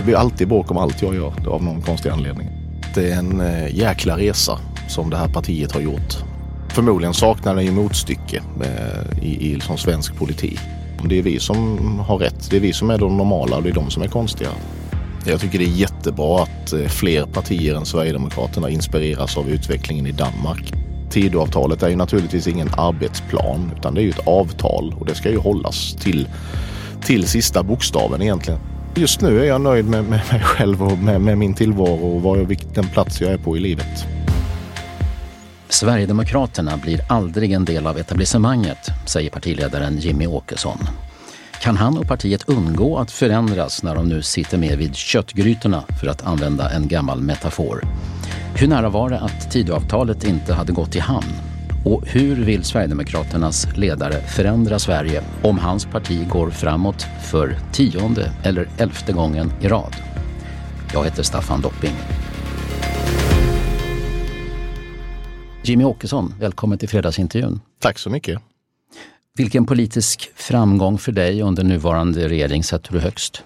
Det blir alltid bråk om allt jag gör av någon konstig anledning. Det är en eh, jäkla resa som det här partiet har gjort. Förmodligen saknar den ju motstycke eh, i, i som svensk politik. Det är vi som har rätt. Det är vi som är de normala och det är de som är konstiga. Jag tycker det är jättebra att eh, fler partier än Sverigedemokraterna inspireras av utvecklingen i Danmark. Tidöavtalet är ju naturligtvis ingen arbetsplan utan det är ju ett avtal och det ska ju hållas till, till sista bokstaven egentligen. Just nu är jag nöjd med, med mig själv och med, med min tillvaro och var jag, vilken plats jag är på i livet. Sverigedemokraterna blir aldrig en del av etablissemanget, säger partiledaren Jimmy Åkesson. Kan han och partiet undgå att förändras när de nu sitter med vid köttgrytorna, för att använda en gammal metafor? Hur nära var det att Tidöavtalet inte hade gått i hamn? Och hur vill Sverigedemokraternas ledare förändra Sverige om hans parti går framåt för tionde eller elfte gången i rad? Jag heter Staffan Dopping. Jimmy Åkesson, välkommen till fredagsintervjun. Tack så mycket. Vilken politisk framgång för dig under nuvarande regering sätter du högst?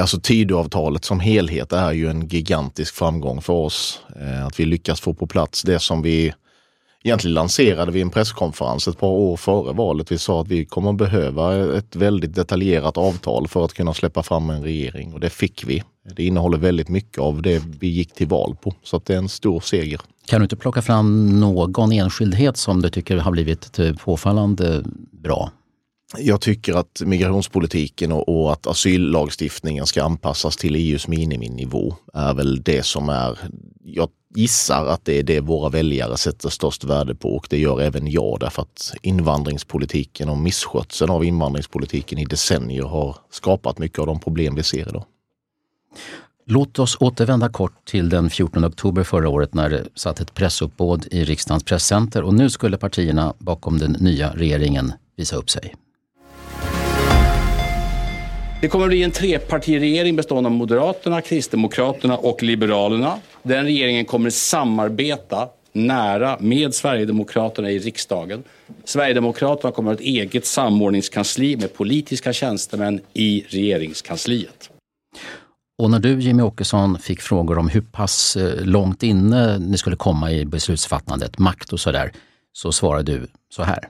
Alltså Tidöavtalet som helhet är ju en gigantisk framgång för oss. Eh, att vi lyckas få på plats det som vi egentligen lanserade vid en presskonferens ett par år före valet. Vi sa att vi kommer behöva ett väldigt detaljerat avtal för att kunna släppa fram en regering och det fick vi. Det innehåller väldigt mycket av det vi gick till val på så att det är en stor seger. Kan du inte plocka fram någon enskildhet som du tycker har blivit eh, påfallande bra? Jag tycker att migrationspolitiken och, och, att asyllagstiftningen ska anpassas till EUs miniminivå är väl det som är, jag gissar att det är det våra väljare sätter störst värde på och det gör även jag därför att invandringspolitiken och misskötseln av invandringspolitiken i decennier har skapat mycket av de problem vi ser idag. Låt oss återvända kort till den 14 oktober förra året när det satt ett pressuppbåd i riksdagens presscenter och nu skulle partierna bakom den nya regeringen visa upp sig. Det kommer att bli en trepartiregering bestående av Moderaterna, Kristdemokraterna och Liberalerna. Den regeringen kommer samarbeta nära med Sverigedemokraterna i riksdagen. Sverigedemokraterna kommer att ha ett eget samordningskansli med politiska tjänstemän i regeringskansliet. Och när du Jimmy Åkesson fick frågor om hur pass eh, långt inne ni skulle komma i beslutsfattandet, makt och sådär, så svarade du så här.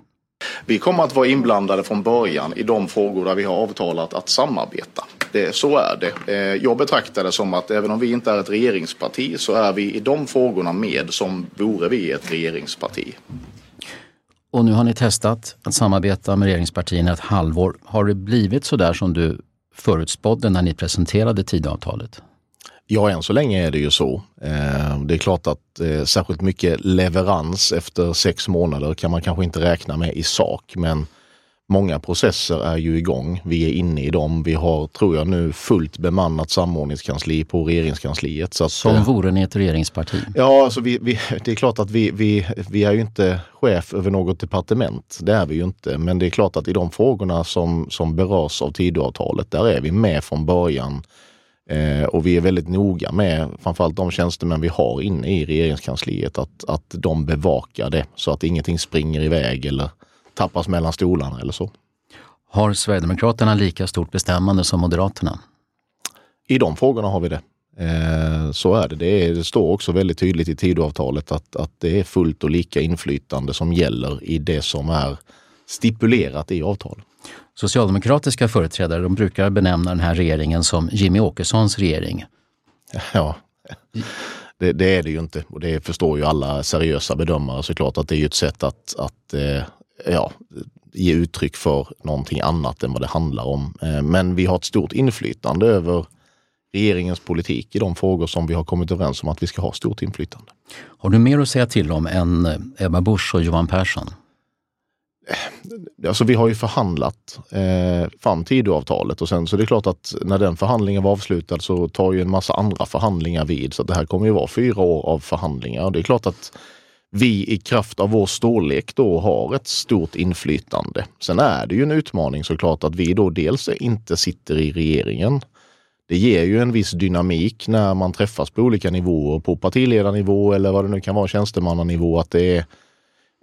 Vi kommer att vara inblandade från början i de frågor där vi har avtalat att samarbeta. Det, så är det. Eh, jag betraktar det som att även om vi inte är ett regeringsparti så är vi i de frågorna med som vore vi ett regeringsparti. Och nu har ni testat att samarbeta med regeringspartierna ett halvår. Har det blivit så där som du förutspådde när ni presenterade Tidöavtalet? Ja, än så länge är det ju så. Eh, det är klart att eh, särskilt mycket leverans efter sex månader kan man kanske inte räkna med i sak, men många processer är ju igång. Vi är inne i dem. Vi har, tror jag nu, fullt bemannat samordningskansli på regeringskansliet. Så att, Som eh, vore ni ett regeringsparti? Ja, alltså vi, vi, det är klart att vi, vi, vi är ju inte chef över något departement. Det är vi ju inte. Men det är klart att i de frågorna som, som berörs av Tidöavtalet, där är vi med från början Eh, och vi är väldigt noga med framförallt de tjänstemän vi har inne i regeringskansliet att, att de bevakar det så att ingenting springer iväg eller tappas mellan stolarna eller så. Har Sverigedemokraterna lika stort bestämmande som Moderaterna? I de frågorna har vi det. Eh, så är det. det. är, det. står också väldigt tydligt i Tidöavtalet att, att det är fullt och lika inflytande som gäller i det som är stipulerat i avtalet. Socialdemokratiska företrädare de brukar benämna den här regeringen som Jimmy Åkessons regering. Ja, det, det, är det ju inte och det förstår ju alla seriösa bedömare såklart att det är ett sätt att, att eh, ja, ge uttryck för någonting annat än vad det handlar om. Eh, men vi har ett stort inflytande över regeringens politik i de frågor som vi har kommit överens om att vi ska ha stort inflytande. Har du mer att säga till om än Ebba Busch och Johan Persson? Eh, alltså vi har ju förhandlat eh, fram Tidöavtalet och sen så det är klart att när den förhandlingen var avslutad så tar ju en massa andra förhandlingar vid. Så det här kommer ju vara fyra år av förhandlingar och det är klart att vi i kraft av vår storlek då har ett stort inflytande. Sen är det ju en utmaning såklart att vi då dels inte sitter i regeringen. Det ger ju en viss dynamik när man träffas på olika nivåer, på partiledarnivå eller vad det nu kan vara, tjänstemannanivå, att det är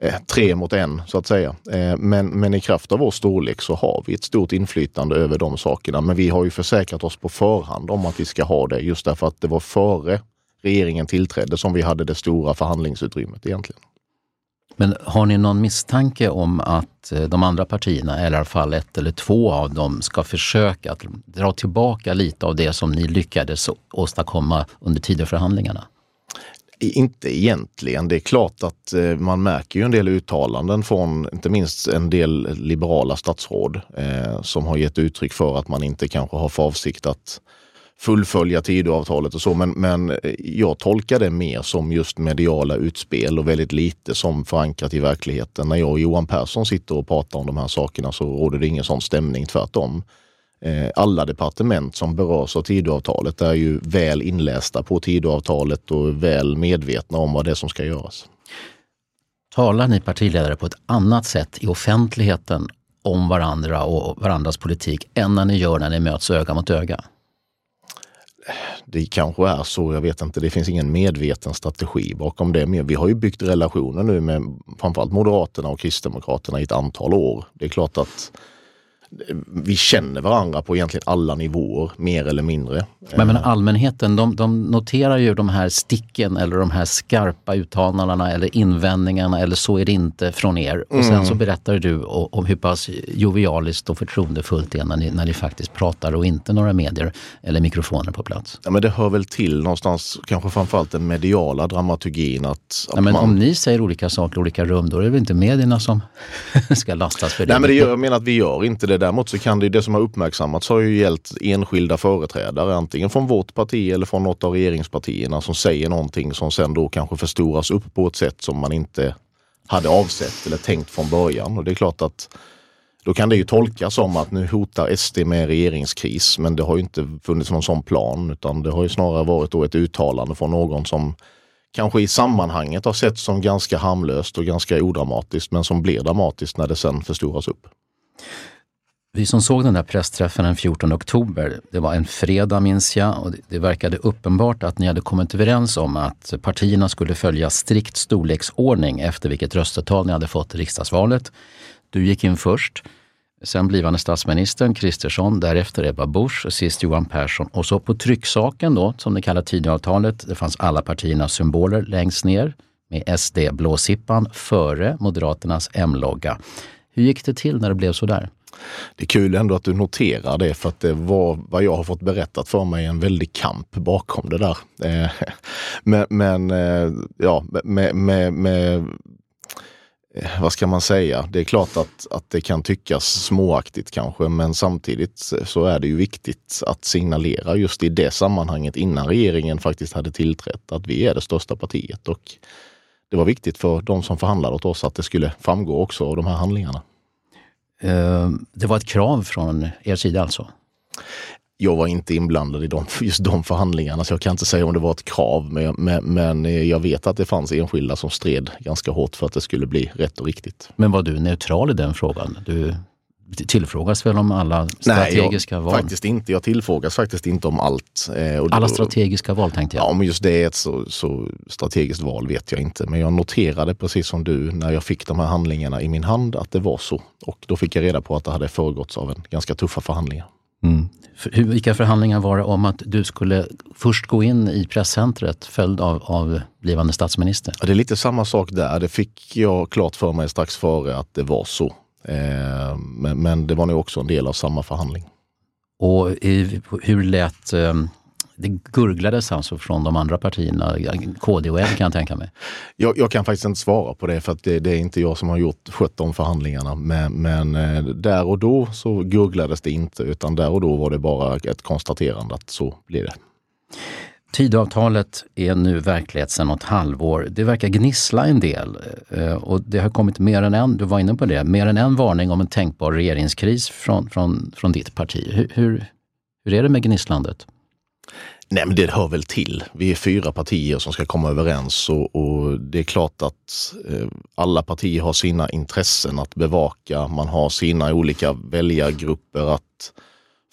eh, tre mot en så att säga. Eh, men, men i kraft av vår storlek så har vi ett stort inflytande över de sakerna. Men vi har ju försäkrat oss på förhand om att vi ska ha det just därför att det var före regeringen tillträdde som vi hade det stora förhandlingsutrymmet egentligen. Men har ni någon misstanke om att eh, de andra partierna, eller i alla fall ett eller två av dem, ska försöka att dra tillbaka lite av det som ni lyckades åstadkomma under Tidöförhandlingarna? Inte egentligen. Det är klart att eh, man märker ju en del uttalanden från inte minst en del liberala statsråd eh, som har gett uttryck för att man inte kanske har för avsikt att fullfölja Tidöavtalet och så. Men, men eh, jag tolkar det mer som just mediala utspel och väldigt lite som förankrat i verkligheten. När jag och Johan Persson sitter och pratar om de här sakerna så råder det ingen sån stämning, tvärtom. Eh, alla departement som berörs av Tidöavtalet är ju väl inlästa på Tidöavtalet och väl medvetna om vad det är som ska göras. Talar ni partiledare på ett annat sätt i offentligheten om varandra och varandras politik än när ni gör när ni möts öga mot öga? det kanske är så, jag vet inte. Det finns ingen medveten strategi bakom det. Men vi har ju byggt relationer nu med framförallt Moderaterna och Kristdemokraterna i ett antal år. Det är klart att vi känner varandra på egentligen alla nivåer, mer eller mindre. Men, men allmänheten, de, de, noterar ju de här sticken eller de här skarpa uttalandena eller invändningarna eller så är det inte från er. Och sen mm. så berättar du om hur pass jovialiskt och förtroendefullt det är när ni, när ni faktiskt pratar och inte några medier eller mikrofoner på plats. Ja, men det hör väl till någonstans, kanske framförallt den mediala dramaturgin. Att, att ja, men man... Om ni säger olika saker i olika rum, då är det väl inte medierna som ska lastas för det? Nej, men det gör, jag menar att vi gör inte det Däremot så kan det, ju det som har uppmärksammats har ju gällt enskilda företrädare, antingen från vårt parti eller från något av regeringspartierna som säger någonting som sen då kanske förstoras upp på ett sätt som man inte hade avsett eller tänkt från början. Och det är klart att då kan det ju tolkas som att nu hotar SD med regeringskris, men det har ju inte funnits någon sån plan, utan det har ju snarare varit då ett uttalande från någon som kanske i sammanhanget har sett som ganska harmlöst och ganska odramatiskt, men som blir dramatiskt när det sen förstoras upp. Vi som såg den där pressträffen den 14 oktober, det var en fredag minns jag och det verkade uppenbart att ni hade kommit överens om att partierna skulle följa strikt storleksordning efter vilket röstetal ni hade fått i riksdagsvalet. Du gick in först, sen blivande statsministern Kristersson, därefter Ebba Busch och sist Johan Persson. Och så på trycksaken då, som det kallar Tidöavtalet, det fanns alla partiernas symboler längst ner med SD blåsippan före Moderaternas M-logga. Hur gick det till när det blev så där? Det är kul ändå att du noterar det för att det var vad jag har fått berättat för mig en väldig kamp bakom det där. Eh, men, men eh, ja, med, med, med eh, vad ska man säga? Det är klart att, att det kan tyckas småaktigt kanske, men samtidigt så är det ju viktigt att signalera just i det sammanhanget innan regeringen faktiskt hade tillträtt att vi är det största partiet och det var viktigt för de som förhandlade åt oss att det skulle framgå också av de här handlingarna. Eh, det var ett krav från er sida alltså? Jag var inte inblandad i de, just de förhandlingarna så jag kan inte säga om det var ett krav. Men, men, men, jag vet att det fanns enskilda som stred ganska hårt för att det skulle bli rätt och riktigt. Men var du neutral i den frågan? Du tillfrågas väl om alla strategiska Nej, jag, val? faktiskt inte. Jag tillfrågas faktiskt inte om allt. Eh, alla strategiska val tänkte jag. Ja, men just det är ett så, så, strategiskt val vet jag inte. Men jag noterade precis som du när jag fick de här handlingarna i min hand att det var så. Och då fick jag reda på att det hade föregåtts av en ganska tuffa förhandlingar. Mm. För, vilka förhandlingar var det om att du skulle först gå in i presscentret följd av, av blivande statsminister? Ja, det är lite samma sak där. Det fick jag klart för mig strax före att det var så. Eh, men, men, det var nog också en del av samma förhandling. Och i, hur lät eh, det gurglades alltså från de andra partierna, KD och L kan jag tänka mig. Jag, jag, kan faktiskt inte svara på det för att det, det, är inte jag som har gjort, skött de förhandlingarna. Men, men eh, där och då så gurglades det inte utan där och då var det bara ett konstaterande att så blir det. Tidavtalet är nu verklighet sedan något halvår. Det verkar gnissla en del eh, och det har kommit mer än en, du var inne på det, mer än en varning om en tänkbar regeringskris från, från, från ditt parti. Hur, hur, hur är det med gnisslandet? Nej, men det hör väl till. Vi är fyra partier som ska komma överens och, och det är klart att eh, alla partier har sina intressen att bevaka. Man har sina olika väljargrupper att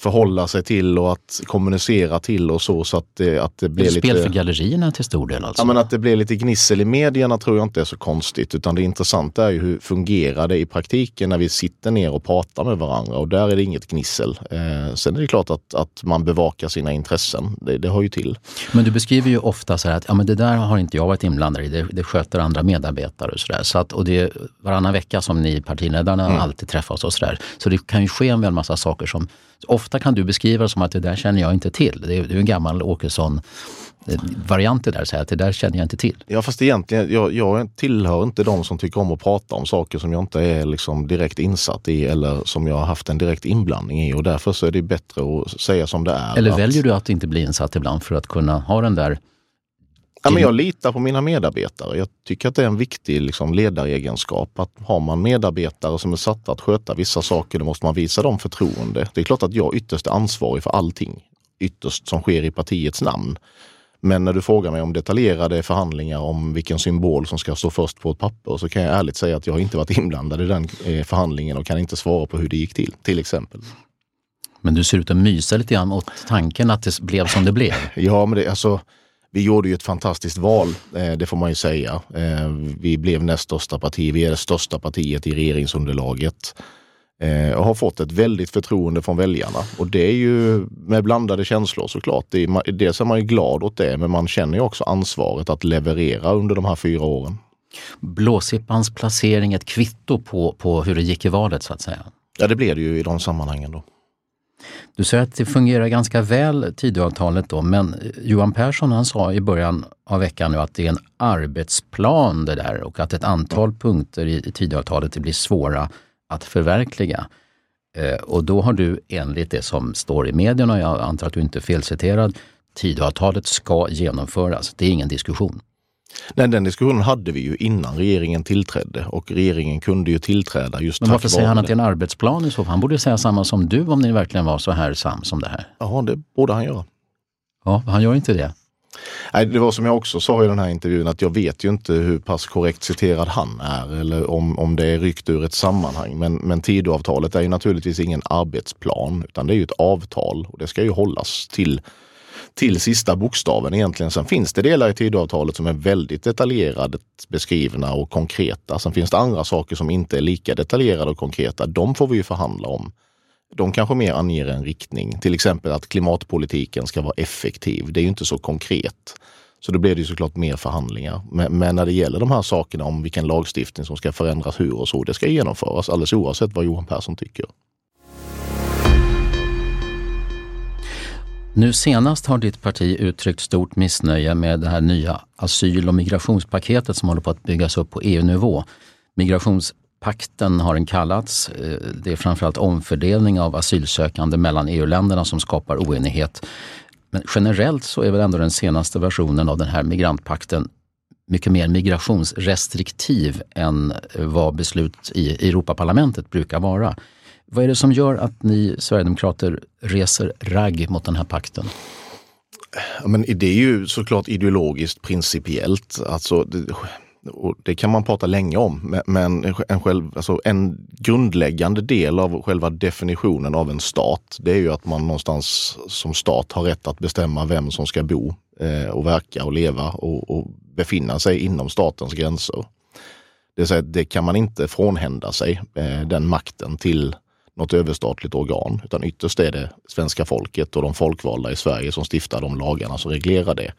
förhålla sig till och att kommunicera till och så. så att det, att det blir det spel lite... för gallerierna till stor del alltså? Ja, men att det blir lite gnissel i medierna tror jag inte är så konstigt. Utan det intressanta är ju hur fungerar det i praktiken när vi sitter ner och pratar med varandra och där är det inget gnissel. Eh, sen är det klart att, att man bevakar sina intressen. Det, det hör ju till. Men du beskriver ju ofta så att ja, men det där har inte jag varit inblandad i. Det, det sköter andra medarbetare och sådär. Så att, och det är varannan vecka som ni partiledarna mm. alltid träffas och sådär. Så det kan ju ske en massa saker som ofta kan du beskriva det som att det där känner jag inte till. Det är, det är en gammal Åkesson variant det där, säga att det där känner jag inte till. Ja fast egentligen, jag, jag tillhör inte de som tycker om att prata om saker som jag inte är liksom direkt insatt i eller som jag har haft en direkt inblandning i och därför så är det bättre att säga som det är. Eller att, väljer du att inte bli insatt ibland för att kunna ha den där Ja, men jag litar på mina medarbetare. Jag tycker att det är en viktig liksom, ledaregenskap. Att har man medarbetare som är satta att sköta vissa saker, då måste man visa dem förtroende. Det är klart att jag ytterst är ansvarig för allting ytterst som sker i partiets namn. Men när du frågar mig om detaljerade förhandlingar om vilken symbol som ska stå först på ett papper så kan jag ärligt säga att jag inte varit inblandad i den eh, förhandlingen och kan inte svara på hur det gick till, till exempel. Men du ser ut att mysa lite grann åt tanken att det blev som det blev. ja, men det, alltså, vi gjorde ju ett fantastiskt val, eh, det får man ju säga. Eh, vi blev näst största parti, vi är det största partiet i regeringsunderlaget eh, och har fått ett väldigt förtroende från väljarna. Och det är ju med blandade känslor såklart. Det är, dels är man ju glad åt det, men man känner ju också ansvaret att leverera under de här fyra åren. Blåsippans placering ett kvitto på, på hur det gick i valet så att säga? Ja, det blev det ju i de sammanhangen då. Du säger att det fungerar ganska väl, Tidöavtalet då, men Johan Persson han sa i början av veckan nu att det är en arbetsplan det där och att ett antal punkter i, Tidöavtalet blir svåra att förverkliga. Eh, och då har du enligt det som står i medierna, jag antar att du inte är felciterad, Tidöavtalet ska genomföras. Det är ingen diskussion. Nej, den diskussionen hade vi ju innan regeringen tillträdde och regeringen kunde ju tillträda just Men varför säger han att det är en arbetsplan i så fall? Han borde säga samma som du om ni verkligen var så här sams om det här. Ja, det borde han göra. Ja, han gör inte det. Nej, det var som jag också sa i den här intervjun att jag vet ju inte hur pass korrekt citerad han är eller om, om det är ryckt ur ett sammanhang. Men, men Tidöavtalet är ju naturligtvis ingen arbetsplan utan det är ju ett avtal och det ska ju hållas till till sista bokstaven egentligen. Sen finns det delar i Tidöavtalet som är väldigt detaljerade, beskrivna och konkreta. Sen finns det andra saker som inte är lika detaljerade och konkreta. De får vi ju förhandla om. De kanske mer anger en riktning, till exempel att klimatpolitiken ska vara effektiv. Det är ju inte så konkret. Så då blir det ju såklart mer förhandlingar. Men, men, när det gäller de här sakerna om vilken lagstiftning som ska förändras hur och så, det ska genomföras alldeles oavsett vad Johan Persson tycker. Nu senast har ditt parti uttryckt stort missnöje med det här nya asyl och migrationspaketet som håller på att byggas upp på EU-nivå. Migrationspakten har den kallats. Eh, det är framförallt omfördelning av asylsökande mellan EU-länderna som skapar oenighet. Men generellt så är väl ändå den senaste versionen av den här migrantpakten mycket mer migrationsrestriktiv än eh, vad beslut i Europaparlamentet brukar vara. Vad är det som gör att ni Sverigedemokrater reser ragg mot den här pakten? men det är ju såklart ideologiskt principiellt. Alltså, det, det kan man prata länge om, men en, själv, alltså en grundläggande del av själva definitionen av en stat, det är ju att man någonstans som stat har rätt att bestämma vem som ska bo eh, och verka och leva och, och befinna sig inom statens gränser. Det, vill säga, det kan man inte frånhända sig, eh, den makten till något överstatligt organ, utan ytterst är det svenska folket och de folkvalda i Sverige som stiftar de lagarna som reglerar det.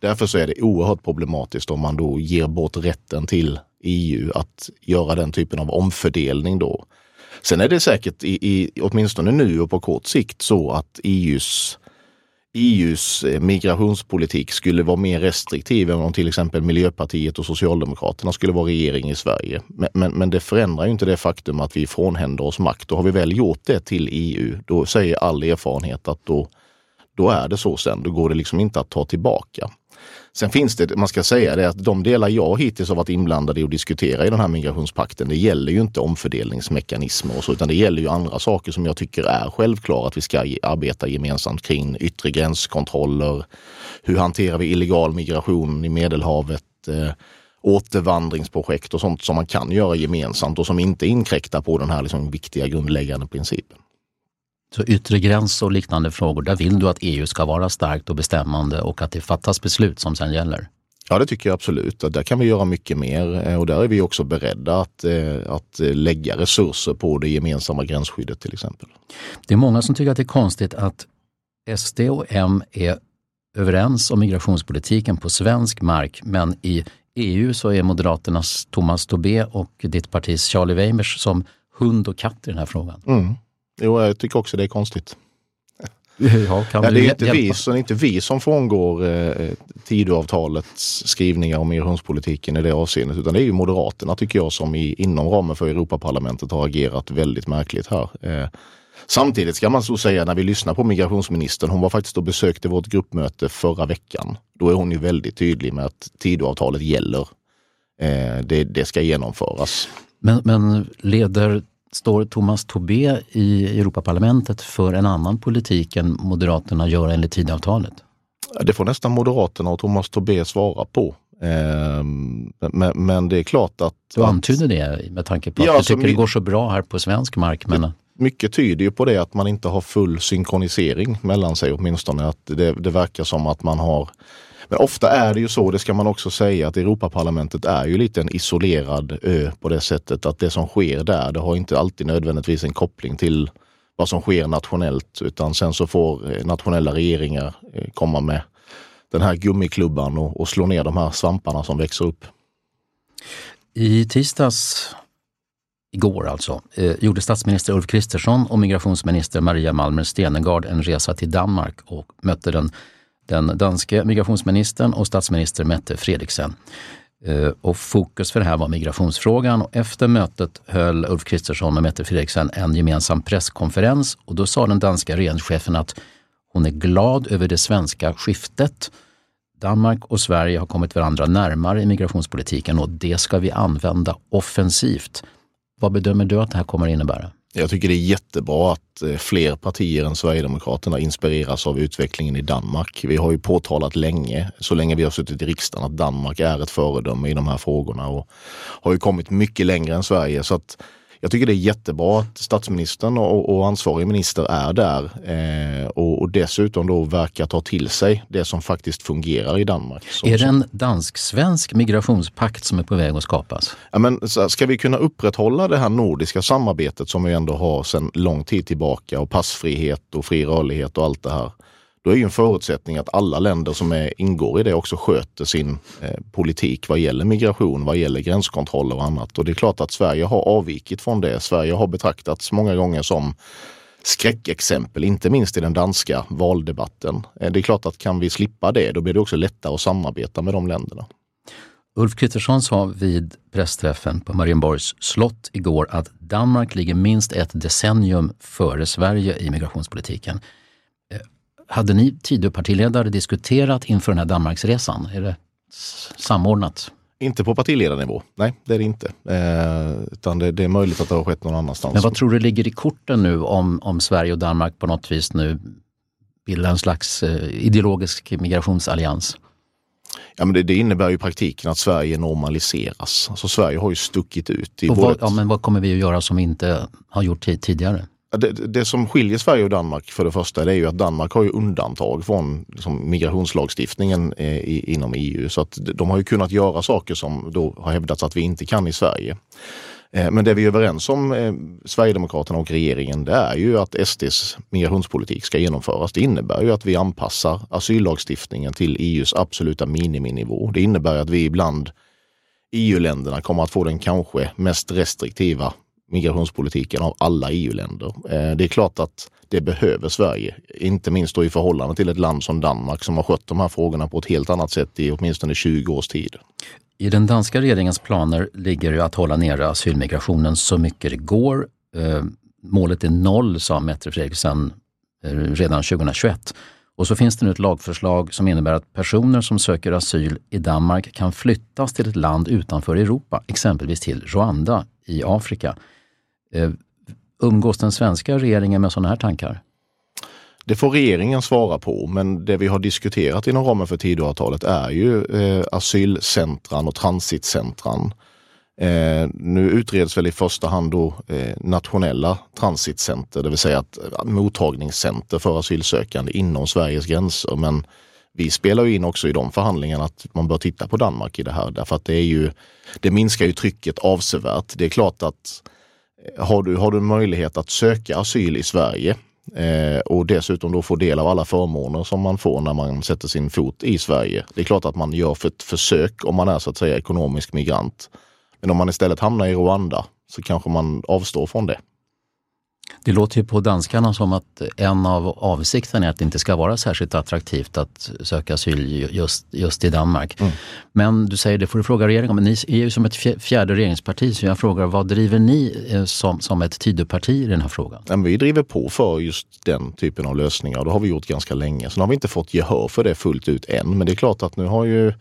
Därför så är det oerhört problematiskt om man då ger bort rätten till EU att göra den typen av omfördelning då. Sen är det säkert i, i, åtminstone nu och på kort sikt så att EUs EUs eh, migrationspolitik skulle vara mer restriktiv än om till exempel Miljöpartiet och Socialdemokraterna skulle vara regering i Sverige. Men, men, men, det förändrar ju inte det faktum att vi frånhänder oss makt och har vi väl gjort det till EU, då säger all erfarenhet att då, då är det så sen. Då går det liksom inte att ta tillbaka. Sen finns det, man ska säga det, att de delar jag hittills har varit inblandade i att diskutera i den här migrationspakten, det gäller ju inte omfördelningsmekanismer och så, utan det gäller ju andra saker som jag tycker är självklara att vi ska arbeta gemensamt kring. Yttre gränskontroller, hur hanterar vi illegal migration i Medelhavet, eh, återvandringsprojekt och sånt som man kan göra gemensamt och som inte inkräktar på den här liksom viktiga grundläggande principen. Så yttre gräns och liknande frågor, där vill du att EU ska vara starkt och bestämmande och att det fattas beslut som sen gäller? Ja, det tycker jag absolut. Där kan vi göra mycket mer och där är vi också beredda att, eh, att lägga resurser på det gemensamma gränsskyddet till exempel. Det är många som tycker att det är konstigt att SD och M är överens om migrationspolitiken på svensk mark men i EU så är Moderaternas Thomas Tobé och ditt partis Charlie Weimers som hund och katt i den här frågan. Mm. Jo, jag tycker också det är konstigt. Ja, ja, det, är inte vi, så det är inte vi som frångår eh, Tidöavtalets skrivningar om migrationspolitiken i det avseendet, utan det är ju Moderaterna tycker jag som i, inom ramen för Europaparlamentet har agerat väldigt märkligt här. Eh, samtidigt ska man så säga när vi lyssnar på migrationsministern, hon var faktiskt och besökte vårt gruppmöte förra veckan. Då är hon ju väldigt tydlig med att Tidöavtalet gäller. Eh, det, det ska genomföras. Men, men leder Står Thomas Tobé i Europaparlamentet för en annan politik än Moderaterna gör enligt Tidöavtalet? Det får nästan Moderaterna och Thomas Tobé svara på. Ehm, men, men, det är klart att... Du antyder det med tanke på att ja, du tycker det går så bra här på svensk mark. Men... Mycket tyder ju på det att man inte har full synkronisering mellan sig åtminstone. Att det, det verkar som att man har men ofta är det ju så, det ska man också säga, att Europaparlamentet är ju lite en isolerad ö på det sättet att det som sker där, det har inte alltid nödvändigtvis en koppling till vad som sker nationellt, utan sen så får eh, nationella regeringar eh, komma med den här gummiklubban och, och slå ner de här svamparna som växer upp. I tisdags igår alltså, eh, gjorde statsminister Ulf Kristersson och migrationsminister Maria Malmer Stenegard en resa till Danmark och mötte den den danske migrationsministern och statsminister Mette Fredriksen. Eh, och fokus för det här var migrationsfrågan och efter mötet höll Ulf Kristersson och Mette Fredriksen en gemensam presskonferens och då sa den danska regeringschefen att hon är glad över det svenska skiftet. Danmark och Sverige har kommit varandra närmare i migrationspolitiken och det ska vi använda offensivt. Vad bedömer du att det här kommer att innebära? Jag tycker det är jättebra att eh, fler partier än Sverigedemokraterna inspireras av utvecklingen i Danmark. Vi har ju påtalat länge, så länge vi har suttit i riksdagen, att Danmark är ett föredöme i de här frågorna och har ju kommit mycket längre än Sverige. Så att jag tycker det är jättebra att statsministern och, och ansvarig minister är där eh, och, och, dessutom då verkar ta till sig det som faktiskt fungerar i Danmark. är det en dansk-svensk migrationspakt som är på väg att skapas? Ja, men, ska vi kunna upprätthålla det här nordiska samarbetet som vi ändå har sedan lång tid tillbaka och passfrihet och fri rörlighet och allt det här då är ju en förutsättning att alla länder som är, ingår i det också sköter sin eh, politik vad gäller migration, vad gäller gränskontroller och annat. Och det är klart att Sverige har avvikit från det. Sverige har betraktats många gånger som skräckexempel, inte minst i den danska valdebatten. Eh, det är klart att kan vi slippa det, då blir det också lättare att samarbeta med de länderna. Ulf Kristersson sa vid pressträffen på Marienborgs slott igår att Danmark ligger minst ett decennium före Sverige i migrationspolitiken. Hade ni Tidöpartiledare diskuterat inför den här Danmarksresan? Är det samordnat? Inte på partiledarnivå, nej det är det inte. Eh, utan det, det, är möjligt att det har skett någon annanstans. Men vad tror du ligger i korten nu om, om Sverige och Danmark på något vis nu bildar en slags eh, ideologisk migrationsallians? Ja, men det, det, innebär ju i praktiken att Sverige normaliseras. Alltså Sverige har ju stuckit ut. I och vad, ja, men vad kommer vi att göra som vi inte har gjort tidigare? Det, det, som skiljer Sverige och Danmark för det första det är ju att Danmark har ju undantag från liksom, migrationslagstiftningen eh, i, inom EU. Så att de har ju kunnat göra saker som då har hävdats att vi inte kan i Sverige. Eh, men det vi är överens om, eh, Sverigedemokraterna och regeringen, det är ju att SDs migrationspolitik ska genomföras. Det innebär ju att vi anpassar asyllagstiftningen till EUs absoluta miniminivå. Det innebär att vi ibland EU-länderna kommer att få den kanske mest restriktiva migrationspolitiken av alla EU-länder. Eh, det är klart att det behöver Sverige, inte minst då i förhållande till ett land som Danmark som har skött de här frågorna på ett helt annat sätt i åtminstone 20 års tid. I den danska regeringens planer ligger ju att hålla nere asylmigrationen så mycket det går. Eh, målet är noll, sa Mette Frederiksen eh, redan 2021. Och så finns det nu ett lagförslag som innebär att personer som söker asyl i Danmark kan flyttas till ett land utanför Europa, exempelvis till Rwanda i Afrika. Eh, umgås den svenska regeringen med sådana här tankar? Det får regeringen svara på, men det vi har diskuterat inom ramen för Tidöavtalet är ju eh, asylcentran och transitcentran. Eh, nu utreds väl i första hand då eh, nationella transitcenter, det vill säga att eh, mottagningscenter för asylsökande inom Sveriges gränser. Men vi spelar ju in också i de förhandlingarna att man bör titta på Danmark i det här därför att det är ju, det minskar ju trycket avsevärt. Det är klart att eh, har du, har du möjlighet att söka asyl i Sverige eh, och dessutom då få del av alla förmåner som man får när man sätter sin fot i Sverige. Det är klart att man gör för ett försök om man är så att säga ekonomisk migrant. Men om man istället hamnar i Rwanda så kanske man avstår från det. Det låter ju på danskarna som att en av avsikterna är att det inte ska vara särskilt attraktivt att söka asyl just, just i Danmark. Mm. Men du säger, det får du fråga regeringen om, men ni är ju som ett fjärde regeringsparti så jag frågar vad driver ni eh, som, som ett Tidöparti i den här frågan? Vi driver på för just den typen av lösningar och det har vi gjort ganska länge. Sen har vi inte fått gehör för det fullt ut än men det är klart att nu har ju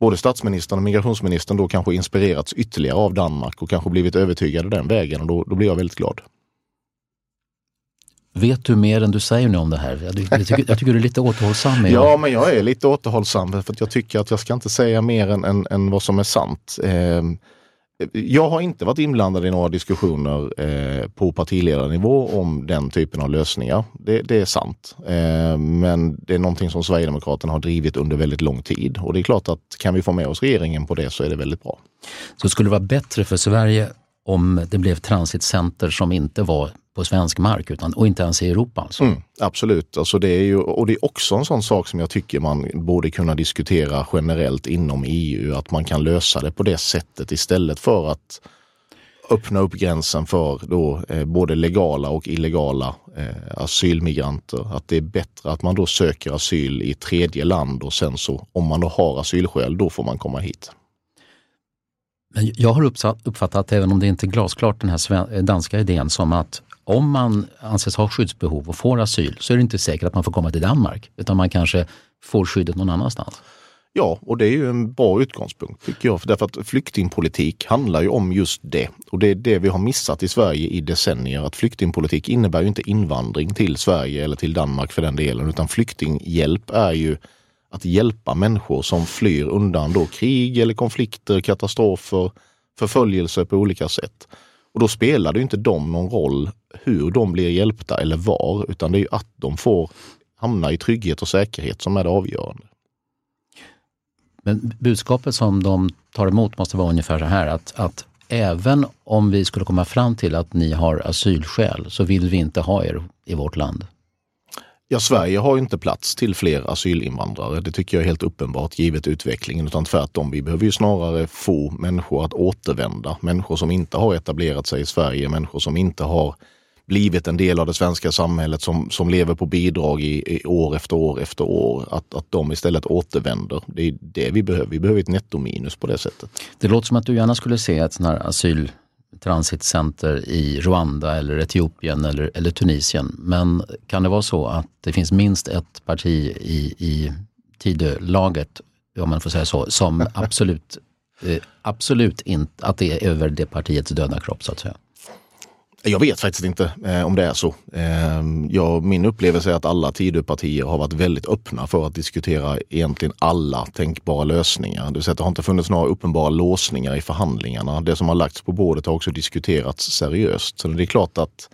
både statsministern och migrationsministern då kanske inspirerats ytterligare av Danmark och kanske blivit övertygade den vägen och då, då blir jag väldigt glad. Vet du mer än du säger nu om det här? Jag, tycker, jag tycker du är lite återhållsam. Ja, men jag är lite återhållsam för att jag tycker att jag ska inte säga mer än, än, än vad som är sant. Eh, jag har inte varit inblandad i några diskussioner eh, på partiledarnivå om den typen av lösningar. Det, det är sant. Eh, men det är någonting som Sverigedemokraterna har drivit under väldigt lång tid. Och det är klart att kan vi få med oss regeringen på det så är det väldigt bra. Så skulle det vara bättre för Sverige om det blev transitcenter som inte var på svensk mark utan, och inte ens i Europa. Alltså. Mm, absolut, alltså det är ju, och det är också en sån sak som jag tycker man borde kunna diskutera generellt inom EU, att man kan lösa det på det sättet istället för att öppna upp gränsen för då, eh, både legala och illegala eh, asylmigranter. Att det är bättre att man då söker asyl i tredje land och sen så om man då har asylskäl, då får man komma hit. Men jag har uppfattat, även om det inte är glasklart, den här danska idén som att om man anses ha skyddsbehov och får asyl så är det inte säkert att man får komma till Danmark utan man kanske får skyddet någon annanstans. Ja, och det är ju en bra utgångspunkt tycker jag. För därför att flyktingpolitik handlar ju om just det. Och det är det vi har missat i Sverige i decennier. Att flyktingpolitik innebär ju inte invandring till Sverige eller till Danmark för den delen. Utan flyktinghjälp är ju att hjälpa människor som flyr undan då krig eller konflikter, katastrofer, förföljelse på olika sätt. Och då spelar det inte dem någon roll hur de blir hjälpta eller var, utan det är ju att de får hamna i trygghet och säkerhet som är det avgörande. Men budskapet som de tar emot måste vara ungefär så här att, att även om vi skulle komma fram till att ni har asylskäl så vill vi inte ha er i vårt land. Ja, Sverige har inte plats till fler asylinvandrare. Det tycker jag är helt uppenbart givet utvecklingen, utan tvärtom. Vi behöver ju snarare få människor att återvända. Människor som inte har etablerat sig i Sverige, människor som inte har blivit en del av det svenska samhället som, som lever på bidrag i, i år efter år efter år. Att, att de istället återvänder. Det är det vi behöver. Vi behöver ett nettominus på det sättet. Det låter som att du gärna skulle se att sån här asyl transitcenter i Rwanda eller Etiopien eller, eller Tunisien. Men kan det vara så att det finns minst ett parti i, i Tidölaget, om man får säga så, som absolut, eh, absolut inte, att det är över det partiets döda kropp så att säga? Jag vet faktiskt inte eh, om det är så. Eh, ja, min upplevelse är att alla Tidöpartier har varit väldigt öppna för att diskutera egentligen alla tänkbara lösningar. Det vill säga att det har inte funnits några uppenbara låsningar i förhandlingarna. Det som har lagts på bordet har också diskuterats seriöst. Så det är klart att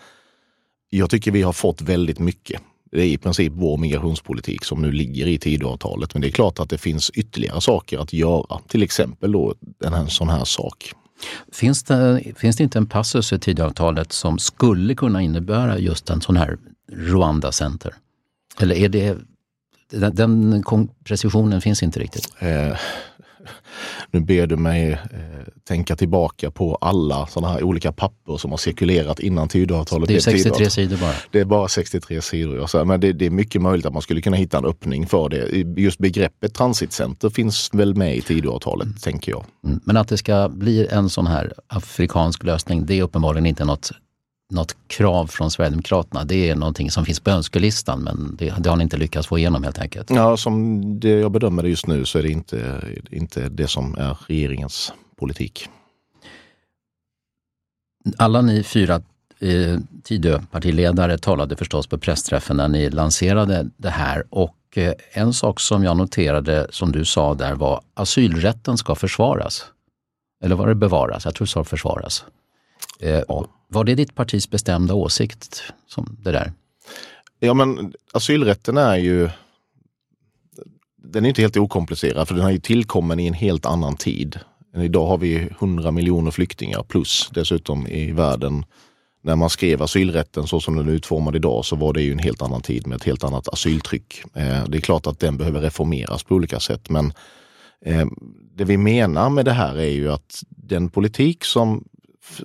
jag tycker vi har fått väldigt mycket. Det är i princip vår migrationspolitik som nu ligger i Tidöavtalet. Men det är klart att det finns ytterligare saker att göra. Till exempel då en sån här sak. Finns det, finns det inte en passus i Tidöavtalet som skulle kunna innebära just en sån här Rwanda-center? Eller är det, den, den precisionen finns inte riktigt? Eh, nu ber du mig eh, tänka tillbaka på alla sådana här olika papper som har cirkulerat innan Tidöavtalet. Det är 63 sidor bara. Det är bara 63 sidor. Ja. Så, men det, det, är mycket möjligt att man skulle kunna hitta en öppning för det. Just begreppet transitcenter finns väl med i Tidöavtalet, mm. tänker jag. Mm. Men att det ska bli en sån här afrikansk lösning, det är uppenbarligen inte något något krav från Sverigedemokraterna. Det är någonting som finns på önskelistan men det, det har ni inte lyckats få igenom helt enkelt. Ja, som det jag bedömer det just nu så är det inte, inte det som är regeringens politik. Alla ni fyra eh, Tidöpartiledare talade förstås på pressträffen när ni lanserade det här och eh, en sak som jag noterade som du sa där var asylrätten ska försvaras. Eller var det bevaras? Jag tror det sa försvaras. Eh, ja. Var det ditt partis bestämda åsikt? Som det där? Ja men asylrätten är ju den är inte helt okomplicerad för den har ju tillkommen i en helt annan tid. Idag har vi 100 miljoner flyktingar plus dessutom i världen. När man skrev asylrätten så som den är utformad idag så var det ju en helt annan tid med ett helt annat asyltryck. Eh, det är klart att den behöver reformeras på olika sätt men eh, det vi menar med det här är ju att den politik som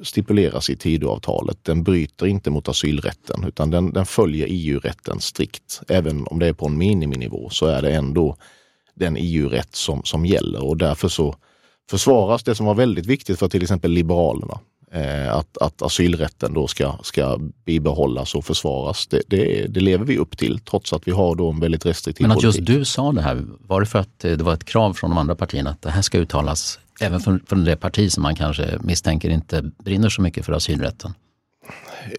stipuleras i Tidöavtalet, den bryter inte mot asylrätten utan den, den följer EU-rätten strikt. Även om det är på en miniminivå så är det ändå den EU-rätt som, som gäller och därför så försvaras det som var väldigt viktigt för till exempel Liberalerna. Eh, att, att asylrätten då ska, ska bibehållas och försvaras. Det, det, det, lever vi upp till trots att vi har då en väldigt restriktiv Men att politik. just du sa det här, var det för att det var ett krav från de andra partierna att det här ska uttalas även från, från det parti som man kanske misstänker inte brinner så mycket för asylrätten?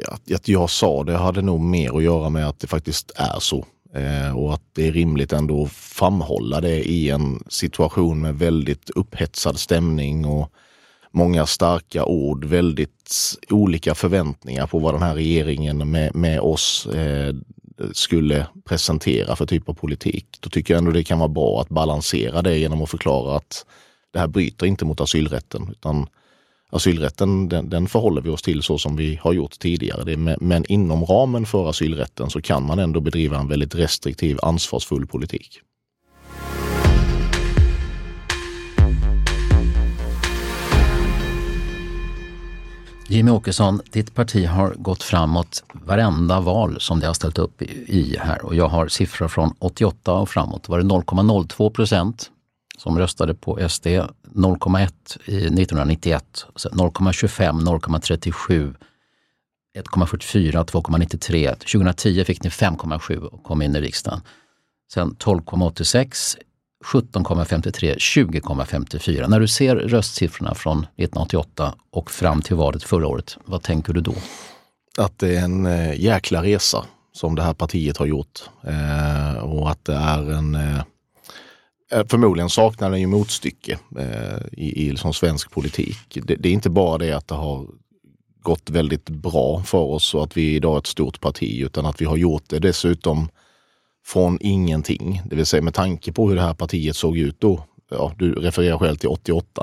Att, att jag sa det hade nog mer att göra med att det faktiskt är så. Eh, och att det är rimligt ändå att framhålla det i en situation med väldigt upphetsad stämning och många starka ord, väldigt olika förväntningar på vad den här regeringen med, med oss eh, skulle presentera för typ av politik. Då tycker jag ändå det kan vara bra att balansera det genom att förklara att det här bryter inte mot asylrätten utan asylrätten den, den förhåller vi oss till så som vi har gjort tidigare. Med, men inom ramen för asylrätten så kan man ändå bedriva en väldigt restriktiv, ansvarsfull politik. Jimmy Åkesson, ditt parti har gått framåt varenda val som det har ställt upp i här och jag har siffror från 88 och framåt. Var det 0,02 procent som röstade på SD 0,1 i 1991, 0,25, 0,37, 1,44, 2,93. 2010 fick ni 5,7 och kom in i riksdagen. Sen 12,86, 17,53, 20,54. När du ser röstsiffrorna från 1988 och fram till valet förra året, vad tänker du då? Att det är en eh, jäkla resa som det här partiet har gjort eh, och att det är en Eh, Eh, förmodligen saknar den ju motstycke eh, i, i liksom svensk politik. Det, det, är inte bara det att det har gått väldigt bra för oss och att vi idag är ett stort parti utan att vi har gjort det dessutom från ingenting. Det vill säga med tanke på hur det här partiet såg ut då. Ja, du refererar själv till 88.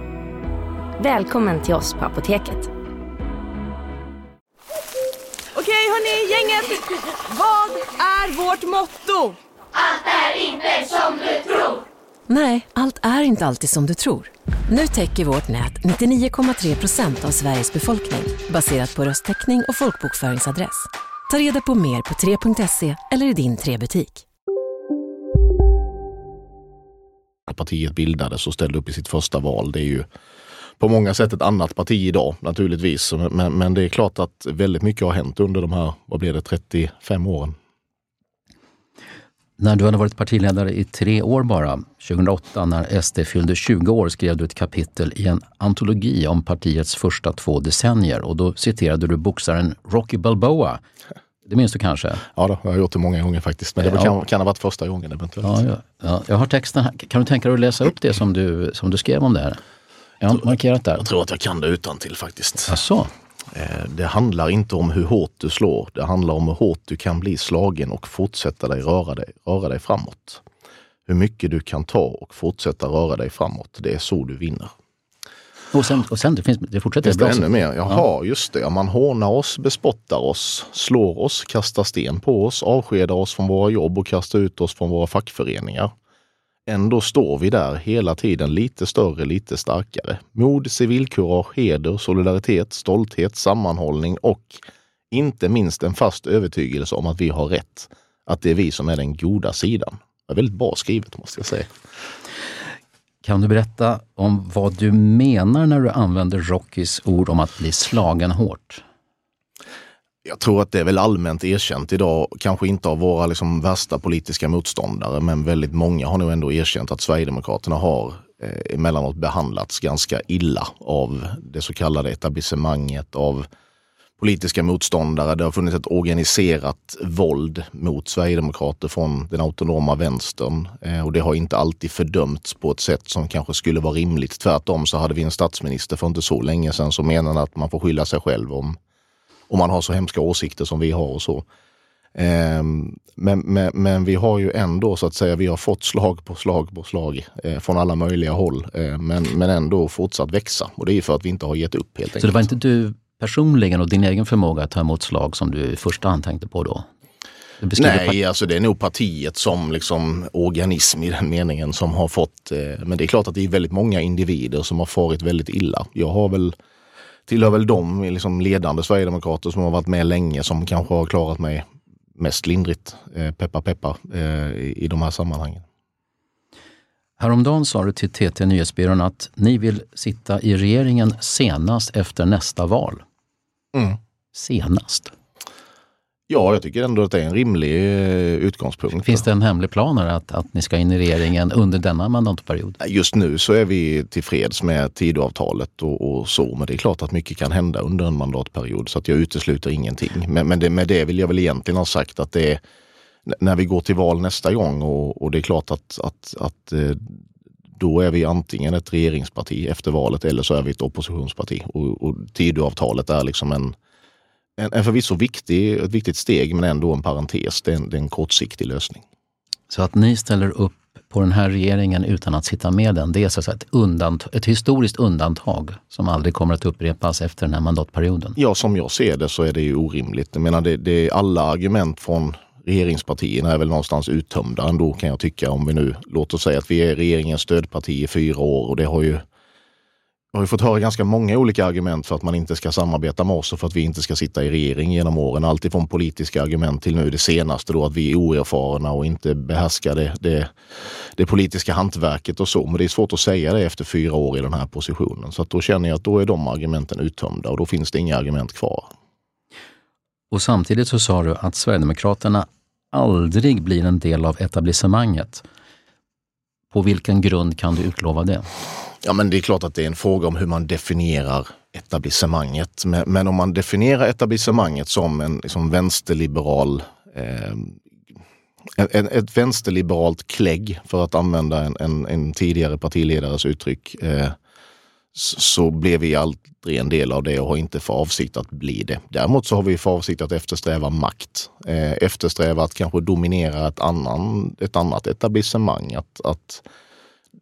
Välkommen till oss på Apoteket. Okej hörni, gänget! Vad är vårt motto? Allt är inte som du tror. Nej, allt är inte alltid som du tror. Nu täcker vårt nät 99,3 procent av Sveriges befolkning baserat på röstteckning och folkbokföringsadress. Ta reda på mer på 3.se eller i din 3-butik. Partiet bildades och ställde upp i sitt första val. Det är ju på många sätt ett annat parti idag naturligtvis. Men, men det är klart att väldigt mycket har hänt under de här, vad blir det, 35 åren. När du hade varit partiledare i tre år bara, 2008 när SD fyllde 20 år skrev du ett kapitel i en antologi om partiets första två decennier och då citerade du boxaren Rocky Balboa. Det minns du kanske? Ja, då, jag har gjort det många gånger faktiskt. Men det Ja. kan, kan ha varit första gången eventuellt. Ja, ja, ja. Jag har texten här. Kan du tänka dig att läsa upp det som du, som du skrev om det här? Jag har markerat där. Jag tror att jag kan det utan till faktiskt. Asså? Eh, Det handlar inte om hur hårt du slår. Det handlar om hur hårt du kan bli slagen och fortsätta dig röra dig, röra dig framåt. Hur mycket du kan ta och fortsätta röra dig framåt. Det är så du vinner. Och sen, och sen det, finns, det fortsätter Finns det bra. ännu mer? Jaha, just det. Man hånar oss, bespottar oss, slår oss, kastar sten på oss, avskedar oss från våra jobb och kastar ut oss från våra fackföreningar. Ändå står vi där hela tiden lite större, lite starkare. Mod, civilkurage, heder, solidaritet, stolthet, sammanhållning och inte minst en fast övertygelse om att vi har rätt. Att det är vi som är den goda sidan. Det är väldigt bra skrivet måste jag säga. Kan du berätta om vad du menar när du använder Rockys ord om att bli slagen hårt? Jag tror att det är väl allmänt erkänt idag, kanske inte av våra liksom värsta politiska motståndare, men väldigt många har nog ändå erkänt att Sverigedemokraterna har eh, emellanåt behandlats ganska illa av det så kallade etablissemanget, av politiska motståndare. Det har funnits ett organiserat våld mot Sverigedemokrater från den autonoma vänstern eh, och det har inte alltid fördömts på ett sätt som kanske skulle vara rimligt. Tvärtom så hade vi en statsminister för inte så länge sedan som menade att man får skylla sig själv om om man har så hemska åsikter som vi har och så. Ehm, Men, men, men vi har ju ändå så att säga, vi har fått slag på slag på slag eh, från alla möjliga håll. Eh, men, men ändå fortsatt växa. Och det är för att vi inte har gett upp helt Så enkelt. det var inte du personligen och din egen förmåga att ta emot slag som du i första hand tänkte på då? Nej, alltså det är nog partiet som liksom organism i den meningen som har fått, eh, men det är klart att det är väldigt många individer som har farit väldigt illa. Jag har väl, tillhör väl de liksom ledande sverigedemokrater som har varit med länge som kanske har klarat mig mest lindrigt, eh, peppa peppa, eh, i, de här sammanhangen. Häromdagen sa du till TT Nyhetsbyrån att ni vill sitta i regeringen senast efter nästa val. Mm. Senast? Ja, jag tycker ändå att det är en rimlig eh, utgångspunkt. Finns det en hemlig plan att, att ni ska in i regeringen under denna mandatperiod? Just nu så är vi tillfreds med Tidöavtalet och, och så, men det är klart att mycket kan hända under en mandatperiod så att jag utesluter ingenting. Men, men det, med det vill jag väl egentligen ha sagt att det är när vi går till val nästa gång och, och det är klart att, att, att eh, då är vi antingen ett regeringsparti efter valet eller så är vi ett oppositionsparti. Och, och Tidöavtalet är liksom en, en, en förvisso viktig, ett viktigt steg men ändå en parentes. Det är en, det är en kortsiktig lösning. Så att ni ställer upp på den här regeringen utan att sitta med den, det är så ett, undantag, ett historiskt undantag som aldrig kommer att upprepas efter den här mandatperioden. Ja, som jag ser det så är det ju orimligt. Jag menar, det, det, alla argument från regeringspartierna är väl någonstans uttömda ändå kan jag tycka. Om vi nu låter säga att vi är regeringens stödparti i fyra år och det har ju har ju fått höra ganska många olika argument för att man inte ska samarbeta med oss och för att vi inte ska sitta i regering genom åren. Alltifrån politiska argument till nu det senaste då att vi är oerfarna och inte behärskar det, det, det politiska hantverket och så. Men det är svårt att säga det efter fyra år i den här positionen. Så att då känner jag att då är de argumenten uttömda och då finns det inga argument kvar. Och samtidigt så sa du att Sverigedemokraterna aldrig blir en del av etablissemanget. På vilken grund kan du utlova det? Ja, men det är klart att det är en fråga om hur man definierar etablissemanget. Men, men om man definierar etablissemanget som en liksom vänsterliberal eh, en, ett vänsterliberalt klägg, för att använda en, en, en tidigare partiledares uttryck, eh, så, blev vi aldrig en del av det och har inte för avsikt att bli det. Däremot så har vi för avsikt att eftersträva makt. Eh, eftersträva att kanske dominera ett, annan, ett annat etablissemang. Att, att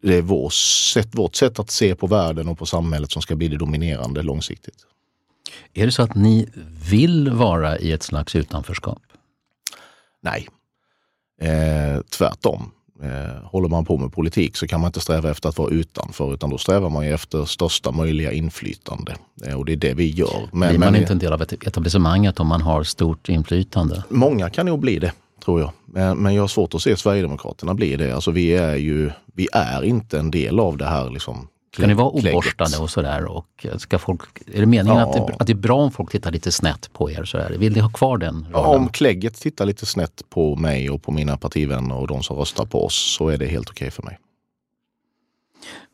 det är vår sätt, vårt sätt att se på världen och på samhället som ska bli det dominerande långsiktigt. Är det så att ni vill vara i ett slags utanförskap? Nej. Eh, tvärtom. Eh, håller man på med politik så kan man inte sträva efter att vara utanför utan då strävar man efter största möjliga inflytande. Eh, och det är det vi gör. Blir man inte en del av ett etablissemanget om man har stort inflytande? Många kan nog bli det, tror jag. Men, men jag har svårt att se Sverigedemokraterna bli det. Alltså vi är ju, vi är inte en del av det här liksom Ska ni vara oborstade och sådär? Och ska folk, är det meningen Ja. att, det, att det är bra om folk tittar lite snett på er? Sådär? Vill ni ha kvar den Ja, om klägget tittar lite snett på mig och på mina partivänner och de som röstar på oss så är det helt okej för mig.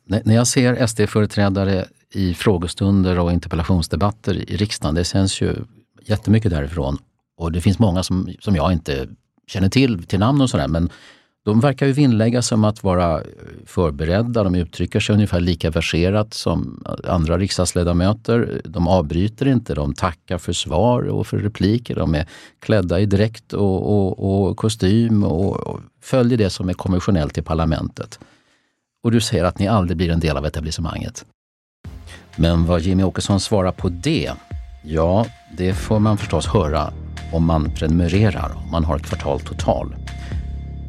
När när jag ser SD-företrädare i frågestunder och interpellationsdebatter i riksdagen, det känns ju jättemycket därifrån. Och det finns många som, som jag inte känner till till namn och sådär men de verkar ju vinnlägga sig om att vara eh, förberedda. De uttrycker sig ungefär lika verserat som andra riksdagsledamöter. De avbryter inte, de tackar för svar och för repliker. De är klädda i dräkt och, och, och kostym och, och följer det som är konventionellt i parlamentet. Och du säger att ni aldrig blir en del av etablissemanget. Men vad Jimmy Åkesson svarar på det, ja, det får man förstås höra om man prenumererar, om man har Kvartal Total.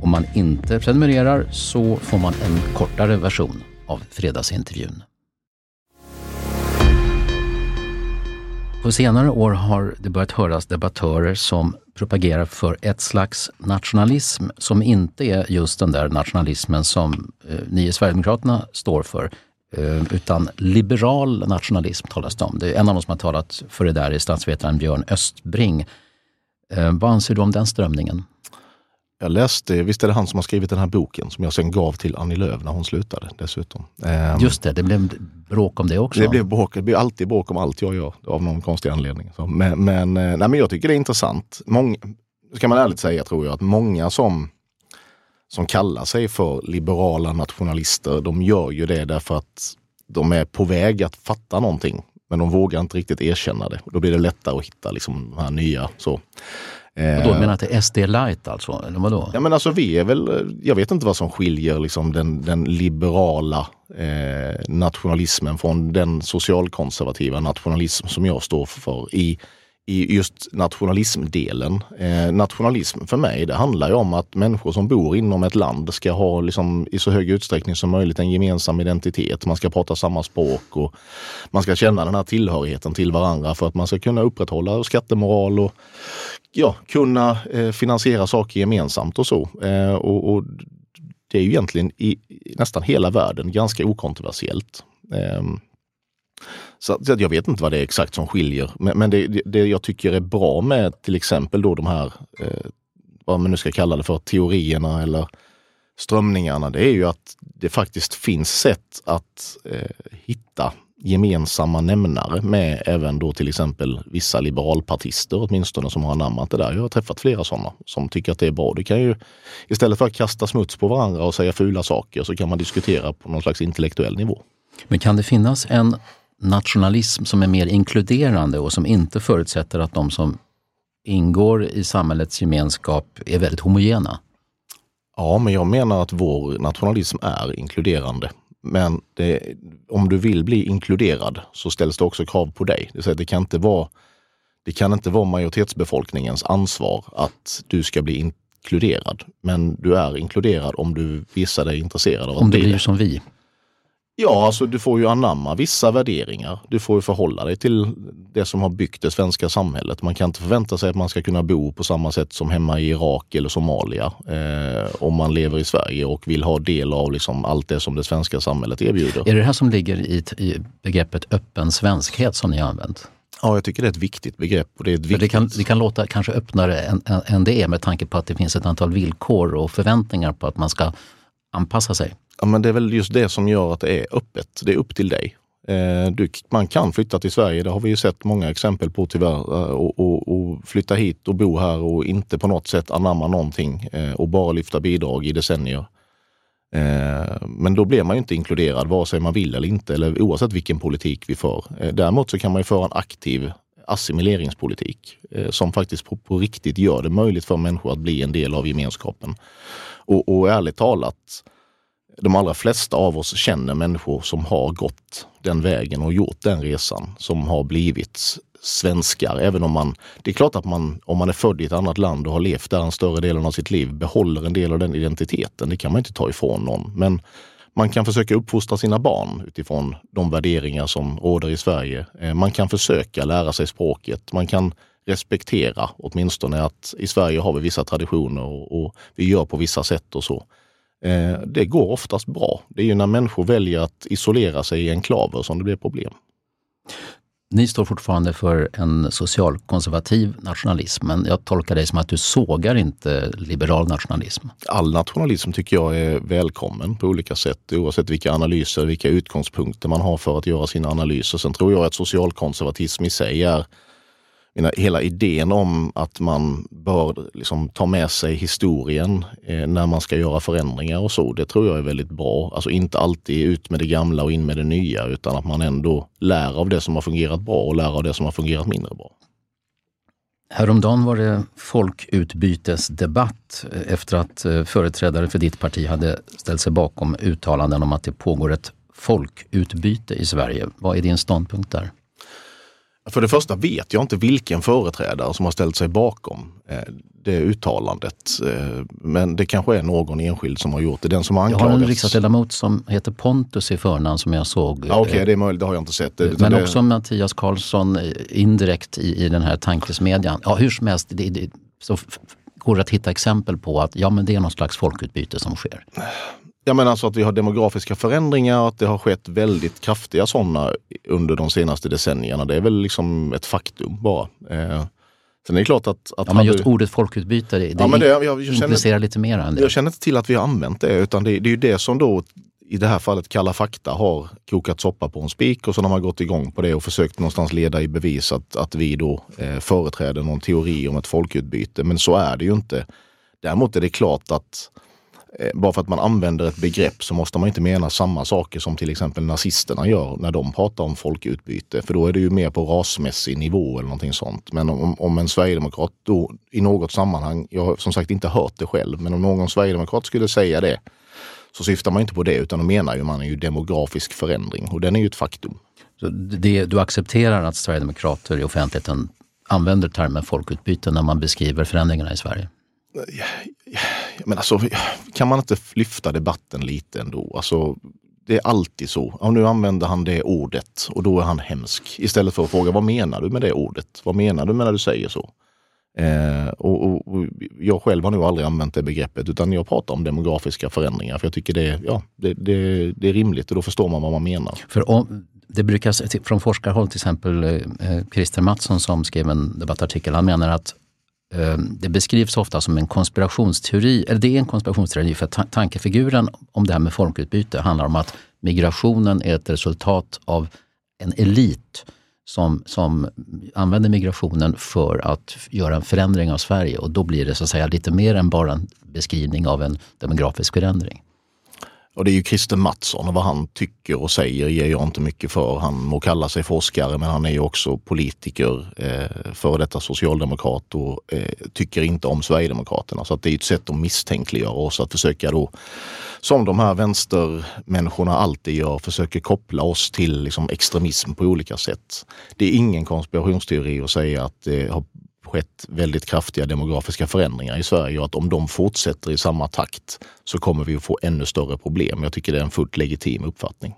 Om man inte prenumererar så får man en kortare version av fredagsintervjun. På senare år har det börjat höras debattörer som propagerar för ett slags nationalism som inte är just den där nationalismen som eh, ni i Sverigedemokraterna står för. Eh, utan liberal nationalism talas det om. Det är en av de som har talat för det där är statsvetaren Björn Östbring. Eh, vad anser du om den strömningen? Jag läste, visst är det han som har skrivit den här boken som jag sen gav till Annie Lööf när hon slutade dessutom. Ehm, Just det, det blev bråk om det också. Det blev bråk, det blir alltid bråk om allt jag gör av någon konstig anledning. Men, men, eh, nej, men jag tycker det är intressant. Många, ska man ärligt säga tror jag att många som, som kallar sig för liberala nationalister, de gör ju det därför att de är på väg att fatta någonting. Men de vågar inte riktigt erkänna det. Då blir det lättare att hitta liksom, de här nya. Så. Vadå, menar att det är SD light alltså? Eller vadå? Ja men alltså vi är väl, jag vet inte vad som skiljer liksom den, den liberala eh, nationalismen från den socialkonservativa nationalism som jag står för i i just nationalismdelen. Eh, nationalism för mig, det handlar ju om att människor som bor inom ett land ska ha liksom, i så hög utsträckning som möjligt en gemensam identitet. Man ska prata samma språk och man ska känna den här tillhörigheten till varandra för att man ska kunna upprätthålla skattemoral och ja, kunna eh, finansiera saker gemensamt och så. Eh, och, och, det är ju egentligen i, i nästan hela världen ganska okontroversiellt. Ehm, så, så jag vet inte vad det är exakt som skiljer. Men, men det, det, det, jag tycker är bra med till exempel då de här, eh, vad man nu ska kalla det för, teorierna eller strömningarna, det är ju att det faktiskt finns sätt att eh, hitta gemensamma nämnare med även då till exempel vissa liberalpartister åtminstone som har anammat det där. Jag har träffat flera sådana som tycker att det är bra. Det kan ju istället för att kasta smuts på varandra och säga fula saker så kan man diskutera på någon slags intellektuell nivå. Men kan det finnas en nationalism som är mer inkluderande och som inte förutsätter att de som ingår i samhällets gemenskap är väldigt homogena? Ja, men jag menar att vår nationalism är inkluderande. Men det, om du vill bli inkluderad så ställs det också krav på dig. Det, det, kan inte vara, det kan inte vara majoritetsbefolkningens ansvar att du ska bli inkluderad. Men du är inkluderad om du visar dig intresserad av att Om du blir det. som vi? Ja, alltså du får ju anamma vissa värderingar. Du får ju förhålla dig till det som har byggt det svenska samhället. Man kan inte förvänta sig att man ska kunna bo på samma sätt som hemma i Irak eller Somalia eh, om man lever i Sverige och vill ha del av liksom allt det som det svenska samhället erbjuder. Är det det här som ligger i, i begreppet öppen svenskhet som ni har använt? Ja, jag tycker det är ett viktigt begrepp. Och det, är ett viktigt... det, kan, det kan låta kanske öppnare än, än det är med tanke på att det finns ett antal villkor och förväntningar på att man ska anpassa sig. Ja, men det är väl just det som gör att det är öppet. Det är upp till dig. Eh, du, man kan flytta till Sverige, det har vi ju sett många exempel på tyvärr. Eh, och, och, och, flytta hit och bo här och inte på något sätt anamma någonting eh, och bara lyfta bidrag i decennier. Eh, men då blir man ju inte inkluderad vare sig man vill eller inte, eller oavsett vilken politik vi för. Eh, däremot så kan man ju föra en aktiv assimileringspolitik som faktiskt på, på riktigt gör det möjligt för människor att bli en del av gemenskapen. Och, och ärligt talat, de allra flesta av oss känner människor som har gått den vägen och gjort den resan, som har blivit svenskar. Även om man, det är klart att man, om man är född i ett annat land och har levt där en större delen av sitt liv, behåller en del av den identiteten. Det kan man inte ta ifrån någon. Men man kan försöka uppfostra sina barn utifrån de värderingar som råder i Sverige. Eh, man kan försöka lära sig språket. Man kan respektera åtminstone att i Sverige har vi vissa traditioner och, och vi gör på vissa sätt och så. Eh, det går oftast bra. Det är ju när människor väljer att isolera sig i enklaver som det blir problem. Ni står fortfarande för en socialkonservativ nationalism, men jag tolkar dig som att du sågar inte liberal nationalism. All nationalism tycker jag är välkommen på olika sätt, oavsett vilka analyser, vilka utgångspunkter man har för att göra sina analyser. Sen tror jag att socialkonservatism i sig är mina, hela idén om att man bör liksom ta med sig historien eh, när man ska göra förändringar och så, det tror jag är väldigt bra. Alltså inte alltid ut med det gamla och in med det nya utan att man ändå lär av det som har fungerat bra och lär av det som har fungerat mindre bra. Häromdagen var det folkutbytesdebatt eh, efter att eh, företrädare för ditt parti hade ställt sig bakom uttalanden om att det pågår ett folkutbyte i Sverige. Vad är din ståndpunkt där? För det första vet jag inte vilken företrädare som har ställt sig bakom eh, det uttalandet. Eh, men det kanske är någon enskild som har gjort det. Den som har anklagats. Jag har en riksdagsledamot som heter Pontus i förnamn som jag såg. Ja, Okej, okay, det är möjligt. Det har jag inte sett. Det, men det... också Mattias Karlsson eh, indirekt i, i den här tankesmedjan. Ja, hur som helst, det, det, så går det att hitta exempel på att ja, men det är någon slags folkutbyte som sker. Ja men alltså att vi har demografiska förändringar, att det har skett väldigt kraftiga sådana under de senaste decennierna. Det är väl liksom ett faktum bara. Eh, sen är det klart att... att ja, men just du... ordet folkutbyte, det, ja, men det, jag, jag implicerar känner, lite mer än det. Jag känner inte till att vi har använt det, utan det, det är ju det som då i det här fallet Kalla fakta har kokat soppa på en spik och så har man gått igång på det och försökt någonstans leda i bevis att, att vi då eh, företräder någon teori om ett folkutbyte. Men så är det ju inte. Däremot är det klart att bara för att man använder ett begrepp så måste man inte mena samma saker som till exempel nazisterna gör när de pratar om folkutbyte. För då är det ju mer på rasmässig nivå eller någonting sånt. Men om, om en sverigedemokrat då i något sammanhang, jag har som sagt inte hört det själv, men om någon sverigedemokrat skulle säga det så syftar man inte på det utan då menar ju man är ju demografisk förändring och den är ju ett faktum. Det, du accepterar att sverigedemokrater i offentligheten använder termen folkutbyte när man beskriver förändringarna i Sverige? men alltså, kan man inte lyfta debatten lite ändå? Alltså, det är alltid så. Ja, nu använder han det ordet och då är han hemsk. Istället för att fråga vad menar du med det ordet? Vad menar du med när du säger så? Eh, och, och, och, jag själv har nog aldrig använt det begreppet utan jag pratar om demografiska förändringar för jag tycker det, ja, det, det, det är rimligt och då förstår man vad man menar. För om, det brukar, från forskarhåll, till exempel eh, Christer Mattsson som skrev en debattartikel, han menar att Ehm, det beskrivs ofta som en konspirationsteori, eller det är en konspirationsteori för tankefiguren om det här med folkutbyte handlar om att migrationen är ett resultat av en elit som, som använder migrationen för att göra en förändring av Sverige och då blir det så att säga lite mer än bara en beskrivning av en demografisk förändring. Och det är ju Christer Mattsson och vad han tycker och säger ger jag inte mycket för. Han må kalla sig forskare men han är ju också politiker, eh, före detta socialdemokrat och eh, tycker inte om Sverigedemokraterna. Så att det är ett sätt att misstänkliggöra oss, att försöka då, som de här vänstermänniskorna alltid gör, försöker koppla oss till liksom, extremism på olika sätt. Det är ingen konspirationsteori att säga att det har skett väldigt kraftiga demografiska förändringar i Sverige och att om de fortsätter i samma takt så kommer vi att få ännu större problem. Jag tycker det är en fullt legitim uppfattning.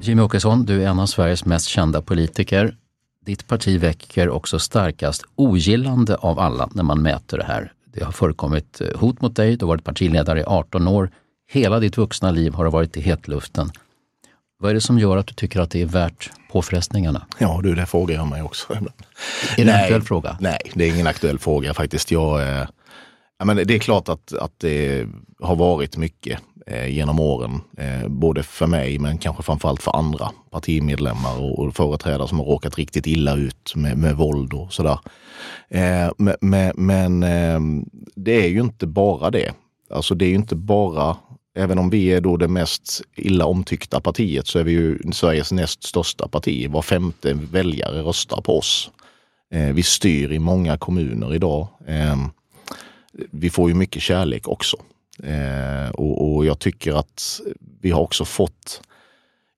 Jimmy Åkesson, du är en av Sveriges mest kända politiker. Ditt parti väcker också starkast ogillande av alla när man mäter det här. Det har förekommit eh, hot mot dig, du har varit partiledare i 18 år. Hela ditt vuxna liv har du varit i hetluften. Vad är det som gör att du tycker att det är värt påfrestningarna? Ja du, det frågar jag mig också. Är det en aktuell fråga? Nej, det är ingen aktuell fråga faktiskt. Jag, eh, men det är klart att, att det har varit mycket eh, genom åren. Eh, både för mig men kanske framförallt för andra partimedlemmar och, och företrädare som har råkat riktigt illa ut med, med våld och sådär. Eh, men, men eh, det är ju inte bara det. Alltså det är ju inte bara Även om vi är då det mest illa omtyckta partiet så är vi ju Sveriges näst största parti. Var femte väljare röstar på oss. Eh, vi styr i många kommuner idag. Eh, vi får ju mycket kärlek också. Eh, och, jag tycker att vi har också fått,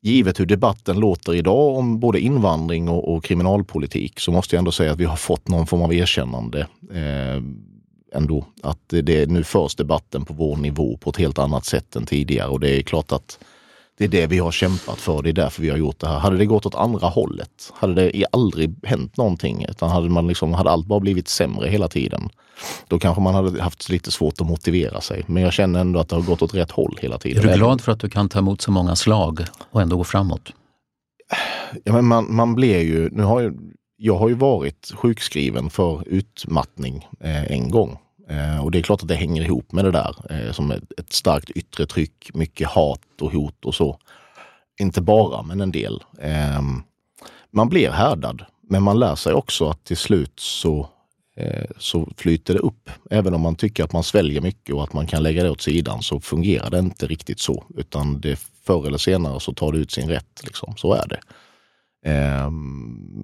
givet hur debatten låter idag om både invandring och, kriminalpolitik, så måste jag ändå säga att vi har fått någon form av erkännande ändå. Att det, nu förs debatten på vår nivå på ett helt annat sätt än tidigare och det är klart att det är det vi har kämpat för. Det är därför vi har gjort det här. Hade det gått åt andra hållet, hade det aldrig hänt någonting, utan hade, man liksom, hade allt bara blivit sämre hela tiden, då kanske man hade haft lite svårt att motivera sig. Men jag känner ändå att det har gått åt rätt håll hela tiden. Är du glad för att du kan ta emot så många slag och ändå gå framåt? Ja, men man, man blir ju, nu har jag, jag har ju varit sjukskriven för utmattning eh, en gång. Eh, och det är klart att det hänger ihop med det där eh, som ett, ett starkt yttre tryck, mycket hat och hot och så. inte bara, men en del. Eh, man blir härdad, men man lär sig också att till slut så, eh, så flyter det upp. Även om man tycker att man sväljer mycket och att man kan lägga det åt sidan så fungerar det inte riktigt så. Utan det förr eller senare så tar det ut sin rätt. Liksom. Så är det. Eh,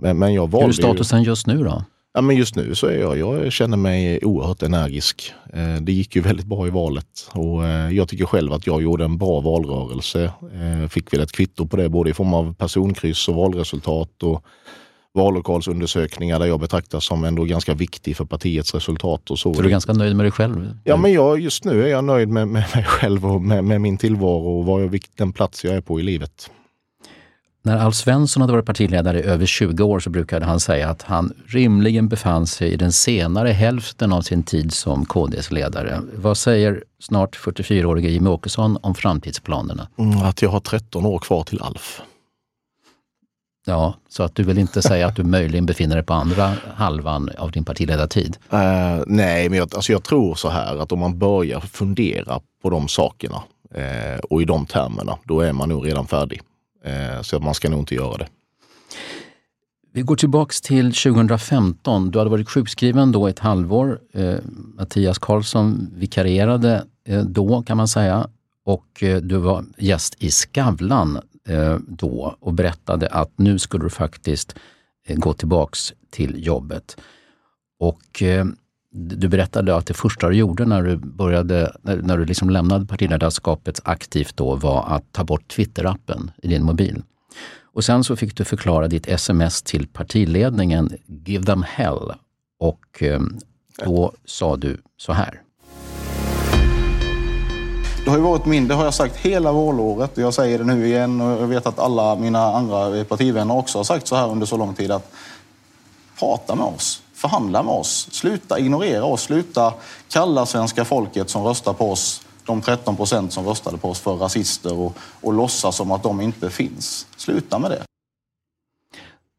men, men jag valde Hur är statusen ju... just nu då? Ja, men just nu så är jag, jag känner mig oerhört energisk. Eh, det gick ju väldigt bra i valet och eh, jag tycker själv att jag gjorde en bra valrörelse. Eh, fick väl ett kvitto på det både i form av personkryss och valresultat och vallokalsundersökningar där jag betraktas som ändå ganska viktig för partiets resultat. Och så. Så du är ganska nöjd med dig själv? Ja, men jag, just nu är jag nöjd med, med mig själv och med, med min tillvaro och vad jag, den plats jag är på i livet. När Alf Svensson hade varit partiledare i över 20 år så brukade han säga att han rimligen befann sig i den senare hälften av sin tid som KDs ledare. Vad säger snart 44-årige Jimmie Åkesson om framtidsplanerna? Mm, att jag har 13 år kvar till Alf. Ja, så att du vill inte säga att du möjligen befinner dig på andra halvan av din partiledartid? Uh, nej, men jag, alltså jag tror så här att om man börjar fundera på de sakerna uh, och i de termerna, då är man nog redan färdig. Eh, så man ska nog inte göra det. Vi går tillbaks till 2015. Du hade varit sjukskriven då ett halvår. Eh, Mattias Karlsson vikarierade eh, då kan man säga och du var gäst i Skavlan eh, då och berättade att nu skulle du faktiskt eh, gå tillbaks till jobbet. Och eh, du berättade att det första du gjorde när du började, när, när du liksom lämnade partiledarskapet aktivt då var att ta bort Twitter-appen i din mobil. Och sen så fick du förklara ditt sms till partiledningen, Give them hell. Och ehm, då sa du så här. Det har ju varit min, det har jag sagt hela valåret. Jag säger det nu igen och jag vet att alla mina andra eh, partivänner också har sagt så här under så lång tid att prata med oss, förhandla med oss, sluta ignorera oss, sluta kalla svenska folket som röstar på oss, de 13 procent som röstade på oss för rasister och, och låtsas som att de inte finns. Sluta med det.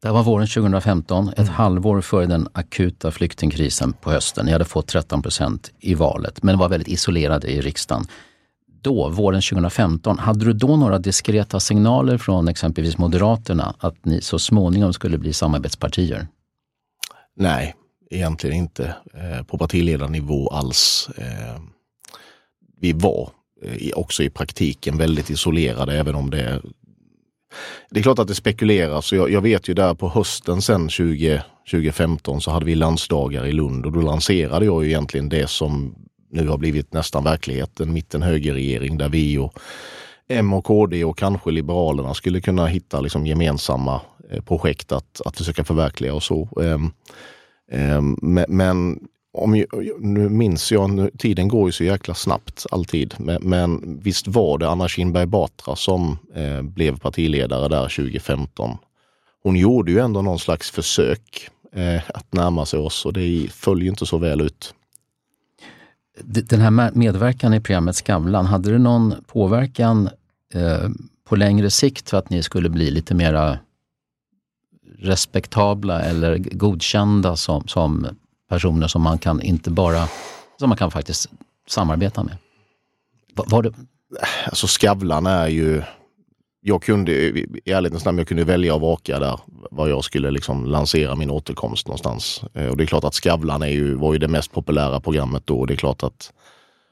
Det var våren 2015, ett mm. halvår före den akuta flyktingkrisen på hösten. Ni hade fått 13 procent i valet, men var väldigt isolerade i riksdagen då, våren 2015, hade du då några diskreta signaler från exempelvis Moderaterna att ni så småningom skulle bli samarbetspartier? Nej, egentligen inte eh, på partiledarnivå alls. Eh, vi var eh, också i praktiken väldigt isolerade, även om det det är klart att det spekuleras jag, jag vet ju där på hösten sen 20, 2015 så hade vi landsdagar i Lund och då lanserade jag ju egentligen det som nu har blivit nästan verkligheten. Mitten-högerregering där vi och M och KD och kanske Liberalerna skulle kunna hitta liksom gemensamma Eh, projekt att, att försöka förverkliga och så. Ehm, ehm men om jag, nu minns jag, nu, tiden går ju så jäkla snabbt alltid, men, men visst var det Anna Kinberg Batra som eh, blev partiledare där 2015. Hon gjorde ju ändå någon slags försök eh, att närma sig oss och det föll ju inte så väl ut den här medverkan i programmet Skavlan, hade det någon påverkan eh, på längre sikt för att ni skulle bli lite mera respektabla eller godkända som, som personer som man kan inte bara, som man kan faktiskt samarbeta med? Var, var det... Alltså Skavlan är ju jag kunde i ärlighetens namn, jag kunde välja och vaka där var jag skulle liksom lansera min återkomst någonstans. Eh, och det är klart att Skavlan är ju, var ju det mest populära programmet då. Och det är klart att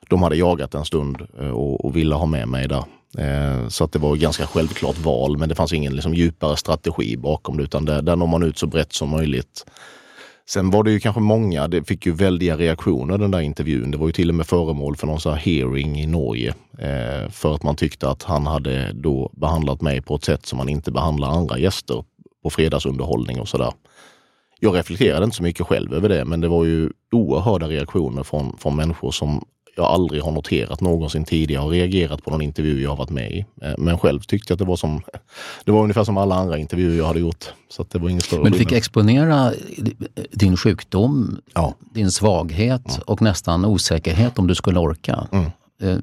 de hade jagat en stund eh, och, och ville ha med mig där. Eh, så att det var ganska självklart val, men det fanns ingen liksom djupare strategi bakom det, utan där, där når man ut så brett som möjligt. Sen var det ju kanske många, det fick ju väldiga reaktioner den där intervjun. Det var ju till och med föremål för någon sån här hearing i Norge. Eh, för att man tyckte att han hade då behandlat mig på ett sätt som man inte behandlar andra gäster på fredagsunderhållning och sådär. Jag reflekterade inte så mycket själv över det, men det var ju oerhörda reaktioner från, från människor som jag aldrig har noterat någonsin tidigare och reagerat på någon intervju jag har varit med i. Eh, men själv tyckte jag att det var som, det var ungefär som alla andra intervjuer jag hade gjort. Så det var ingen större Men du fick exponera din sjukdom, ja. din svaghet ja. och nästan osäkerhet om du skulle orka. Mm. Eh,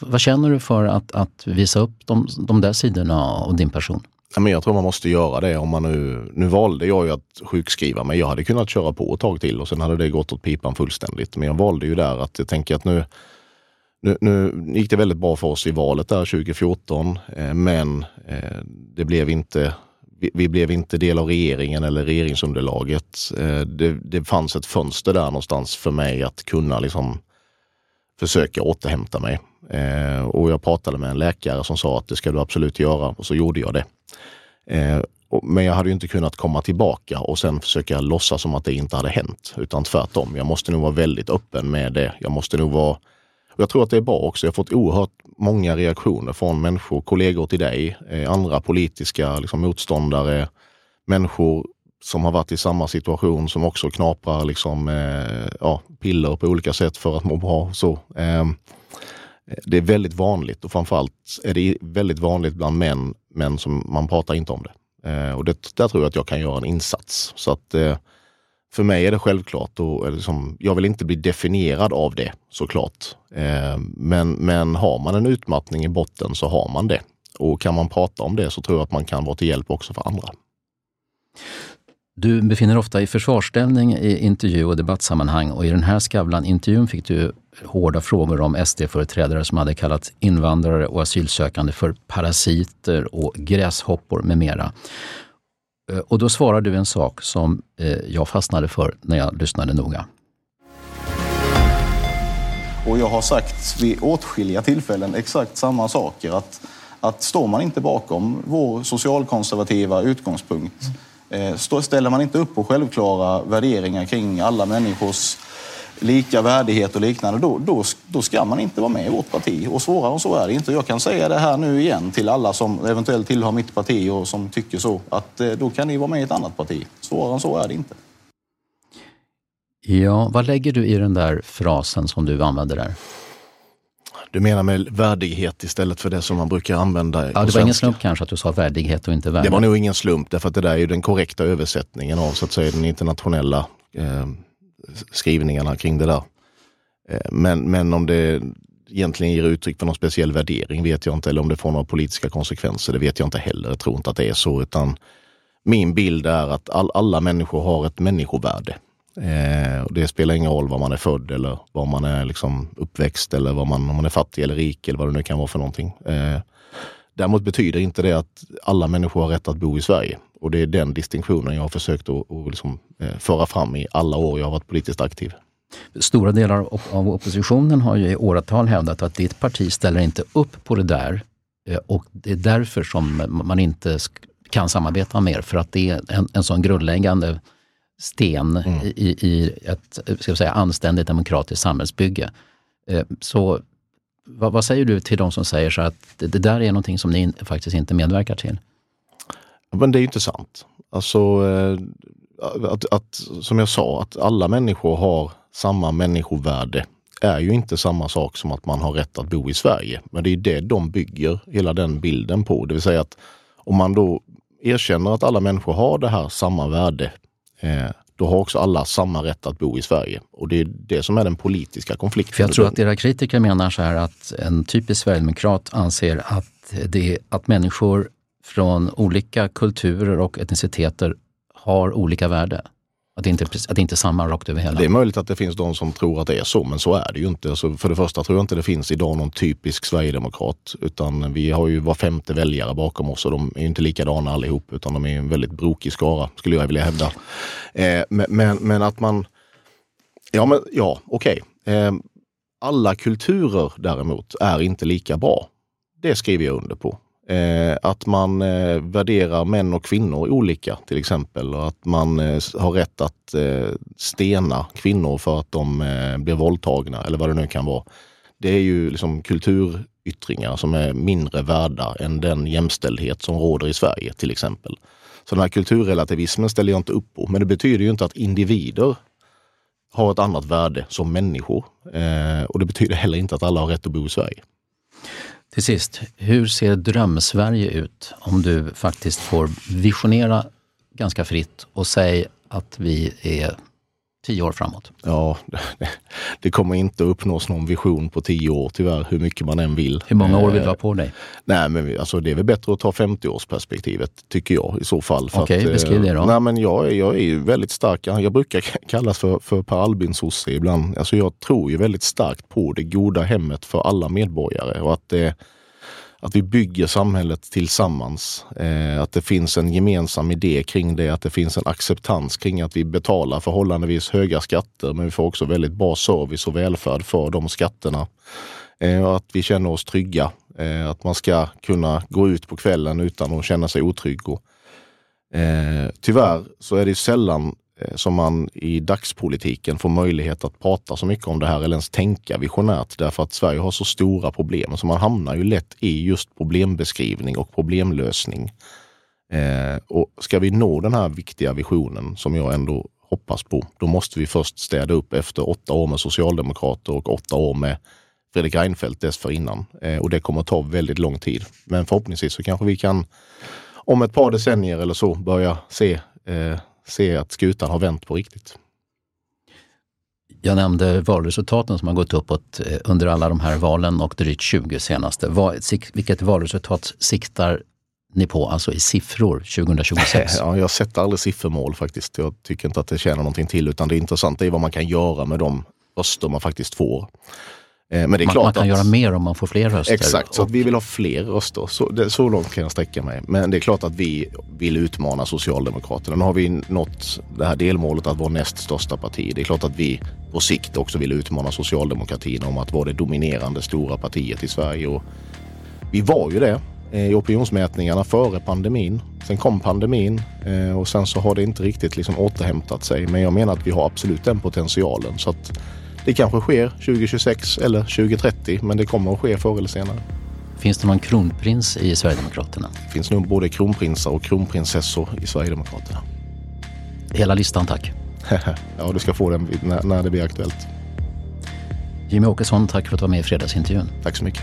vad känner du för att, att visa upp de, de där sidorna av din person? Ja, men jag tror man måste göra det om man nu... Nu valde jag ju att sjukskriva mig. Jag hade kunnat köra på ett tag till och sen hade det gått åt pipan fullständigt. Men jag valde ju där att jag tänker att nu, Nu, nu gick det väldigt bra för oss i valet där 2014, eh, men eh, det blev inte vi, vi, blev inte del av regeringen eller regeringsunderlaget. Eh, det, det fanns ett fönster där någonstans för mig att kunna liksom försöka återhämta mig. Eh, och jag pratade med en läkare som sa att det ska du absolut göra och så gjorde jag det. Eh, men jag hade ju inte kunnat komma tillbaka och sen försöka låtsas som att det inte hade hänt. Utan tvärtom, jag måste nog vara väldigt öppen med det. Jag måste nog vara och jag tror att det är bra också. Jag har fått oerhört många reaktioner från människor, kollegor till dig, eh, andra politiska liksom, motståndare, människor som har varit i samma situation som också knaprar liksom, eh, ja, piller på olika sätt för att må bra. Så, eh, Eh, det är väldigt vanligt och framförallt är det väldigt vanligt bland män, men som man pratar inte om det. Eh, och det, där tror jag att jag kan göra en insats. Så att eh, för mig är det självklart och eh, liksom, jag vill inte bli definierad av det såklart. Eh, men, men har man en utmattning i botten så har man det. Och kan man prata om det så tror jag att man kan vara till hjälp också för andra. Du befinner ofta i försvarsställning i intervju och debattsammanhang och i den här Skavlan-intervjun fick du hårda frågor om SD-företrädare som hade kallat invandrare och asylsökande för parasiter och gräshoppor med mera. Eh, och då svarar du en sak som eh, jag fastnade för när jag lyssnade noga. Och jag har sagt vid åtskilliga tillfällen exakt samma saker. Att, att står man inte bakom vår socialkonservativa utgångspunkt, mm Eh, ställer man inte upp på självklara värderingar kring alla människors lika värdighet och liknande, då, då, då ska man inte vara med i vårt parti. Och svårare än så är det inte. Jag kan säga det här nu igen till alla som eventuellt tillhör mitt parti och som tycker så, att eh, då kan ni vara med i ett annat parti. Svårare än så är det inte. Ja, vad lägger du i den där frasen som du använder där? Du menar med värdighet istället för det som man brukar använda Ja, det var ingen slump kanske att du sa värdighet och inte värde. Det var nog ingen slump därför att det där är ju den korrekta översättningen av så att säga den internationella eh, skrivningarna kring det där. Eh, men, men om det egentligen ger uttryck för någon speciell värdering vet jag inte. Eller om det får några politiska konsekvenser, det vet jag inte heller. Jag tror inte att det är så. utan Min bild är att all, alla människor har ett människovärde. Eh, och det spelar ingen roll var man är född eller var man är liksom uppväxt eller var man, om man är fattig eller rik eller vad det nu kan vara för någonting. Eh, däremot betyder inte det att alla människor har rätt att bo i Sverige. Och det är den distinktionen jag har försökt att, att liksom, eh, föra fram i alla år jag har varit politiskt aktiv. Stora delar av oppositionen har ju i åratal hävdat att ditt parti ställer inte upp på det där eh, och det är därför som man inte kan samarbeta mer för att det är en, en sån grundläggande sten mm. i, i ett ska säga, anständigt demokratiskt samhällsbygge. Eh, så vad, vad, säger du till de som säger så att det, det där är någonting som ni faktiskt inte medverkar till? Men det är ju inte sant. Alltså, eh, att, att, som jag sa, att alla människor har samma människovärde är ju inte samma sak som att man har rätt att bo i Sverige. Men det är det de bygger hela den bilden på. Det vill säga att om man då erkänner att alla människor har det här samma värde, Eh, då har också alla samma rätt att bo i Sverige. Och det är det som är den politiska konflikten. För jag tror att era kritiker menar så här att en typisk sverigedemokrat anser att, det, att människor från olika kulturer och etniciteter har olika värde. Att det, inte, att det inte är samma rakt över hela. Det är möjligt att det finns de som tror att det är så, men så är det ju inte. Så för det första tror jag inte det finns idag någon typisk sverigedemokrat. Utan vi har ju var femte väljare bakom oss och de är inte likadana allihop. Utan de är en väldigt brokig skara, skulle jag vilja hävda. Eh, men, men, men, att man... Ja, men, ja okej. Okay. Eh, alla kulturer däremot är inte lika bra. Det skriver jag under på. Eh, att man eh, värderar män och kvinnor olika till exempel och att man eh, har rätt att eh, stena kvinnor för att de eh, blir våldtagna eller vad det nu kan vara. Det är ju liksom kulturyttringar som är mindre värda än den jämställdhet som råder i Sverige till exempel. Så den här kulturrelativismen ställer jag inte upp på. Men det betyder ju inte att individer har ett annat värde som människor. Eh, och det betyder heller inte att alla har rätt att bo i Sverige. Till sist, hur ser drömsverige ut om du faktiskt får visionera ganska fritt och säga att vi är tio år framåt? Ja, det kommer inte uppnås någon vision på tio år tyvärr, hur mycket man än vill. Hur många år vill du Eh, ha på dig? Nej, men alltså, det är väl bättre att ta 50-årsperspektivet, tycker jag i så fall. Okej, att, eh, beskriv det då. Nej, men jag, är- jag är ju väldigt stark. Jag brukar kallas för, för Per Albin-sosse ibland. Alltså, jag tror ju väldigt starkt på det goda hemmet för alla medborgare och att det att vi bygger samhället tillsammans. Eh, att det finns en gemensam idé kring det, att det finns en acceptans kring att vi betalar förhållandevis höga skatter men vi får också väldigt bra service och välfärd för de skatterna. Eh, och att vi känner oss trygga. Eh, att man ska kunna gå ut på kvällen utan att känna sig otrygg. Och, eh, tyvärr så är det sällan Eh, som man i dagspolitiken får möjlighet att prata så mycket om det här eller ens tänka visionärt därför att Sverige har så stora problem så man hamnar ju lätt i just problembeskrivning och problemlösning. Eh, och ska vi nå den här viktiga visionen som jag ändå hoppas på, då måste vi först städa upp efter åtta år med Socialdemokrater och åtta år med Fredrik Reinfeldt dessförinnan. Eh, och det kommer att ta väldigt lång tid. Men förhoppningsvis så kanske vi kan om ett par decennier eller så börja se, eh, se att skutan har vänt på riktigt. Jag nämnde valresultaten som har gått uppåt eh, under alla de här valen och drygt 20 senaste. Vilket valresultat siktar ni på, alltså i siffror 2026? Ja, jag sätter aldrig siffermål faktiskt. Jag tycker inte att det tjänar någonting till utan det intressanta är vad man kan göra med de röster man faktiskt får. Eh, Men det är man, klart man kan att, göra mer om man får fler röster. Exakt, så att vi vill ha fler röster. Så, det, så långt kan jag sträcka mig. Men det är klart att vi vill utmana Socialdemokraterna. Nu har vi nått det här delmålet att vara näst största parti. Det är klart att vi på sikt också vill utmana socialdemokratin om att vara det dominerande stora partiet i Sverige. Och vi var ju det eh, i opinionsmätningarna före pandemin. Sen kom pandemin eh, och sen så har det inte riktigt liksom återhämtat sig. Men jag menar att vi har absolut den potentialen. Så att det kanske sker 2026 eller 2030, men det kommer att ske förr eller senare. Finns det någon kronprins i Sverigedemokraterna? Det finns nog både kronprinsar och kronprinsessor i Sverigedemokraterna. Hela listan tack. ja, du ska få den när det blir aktuellt. Jimmy Åkesson, tack för att du var med i fredagsintervjun. Tack så mycket.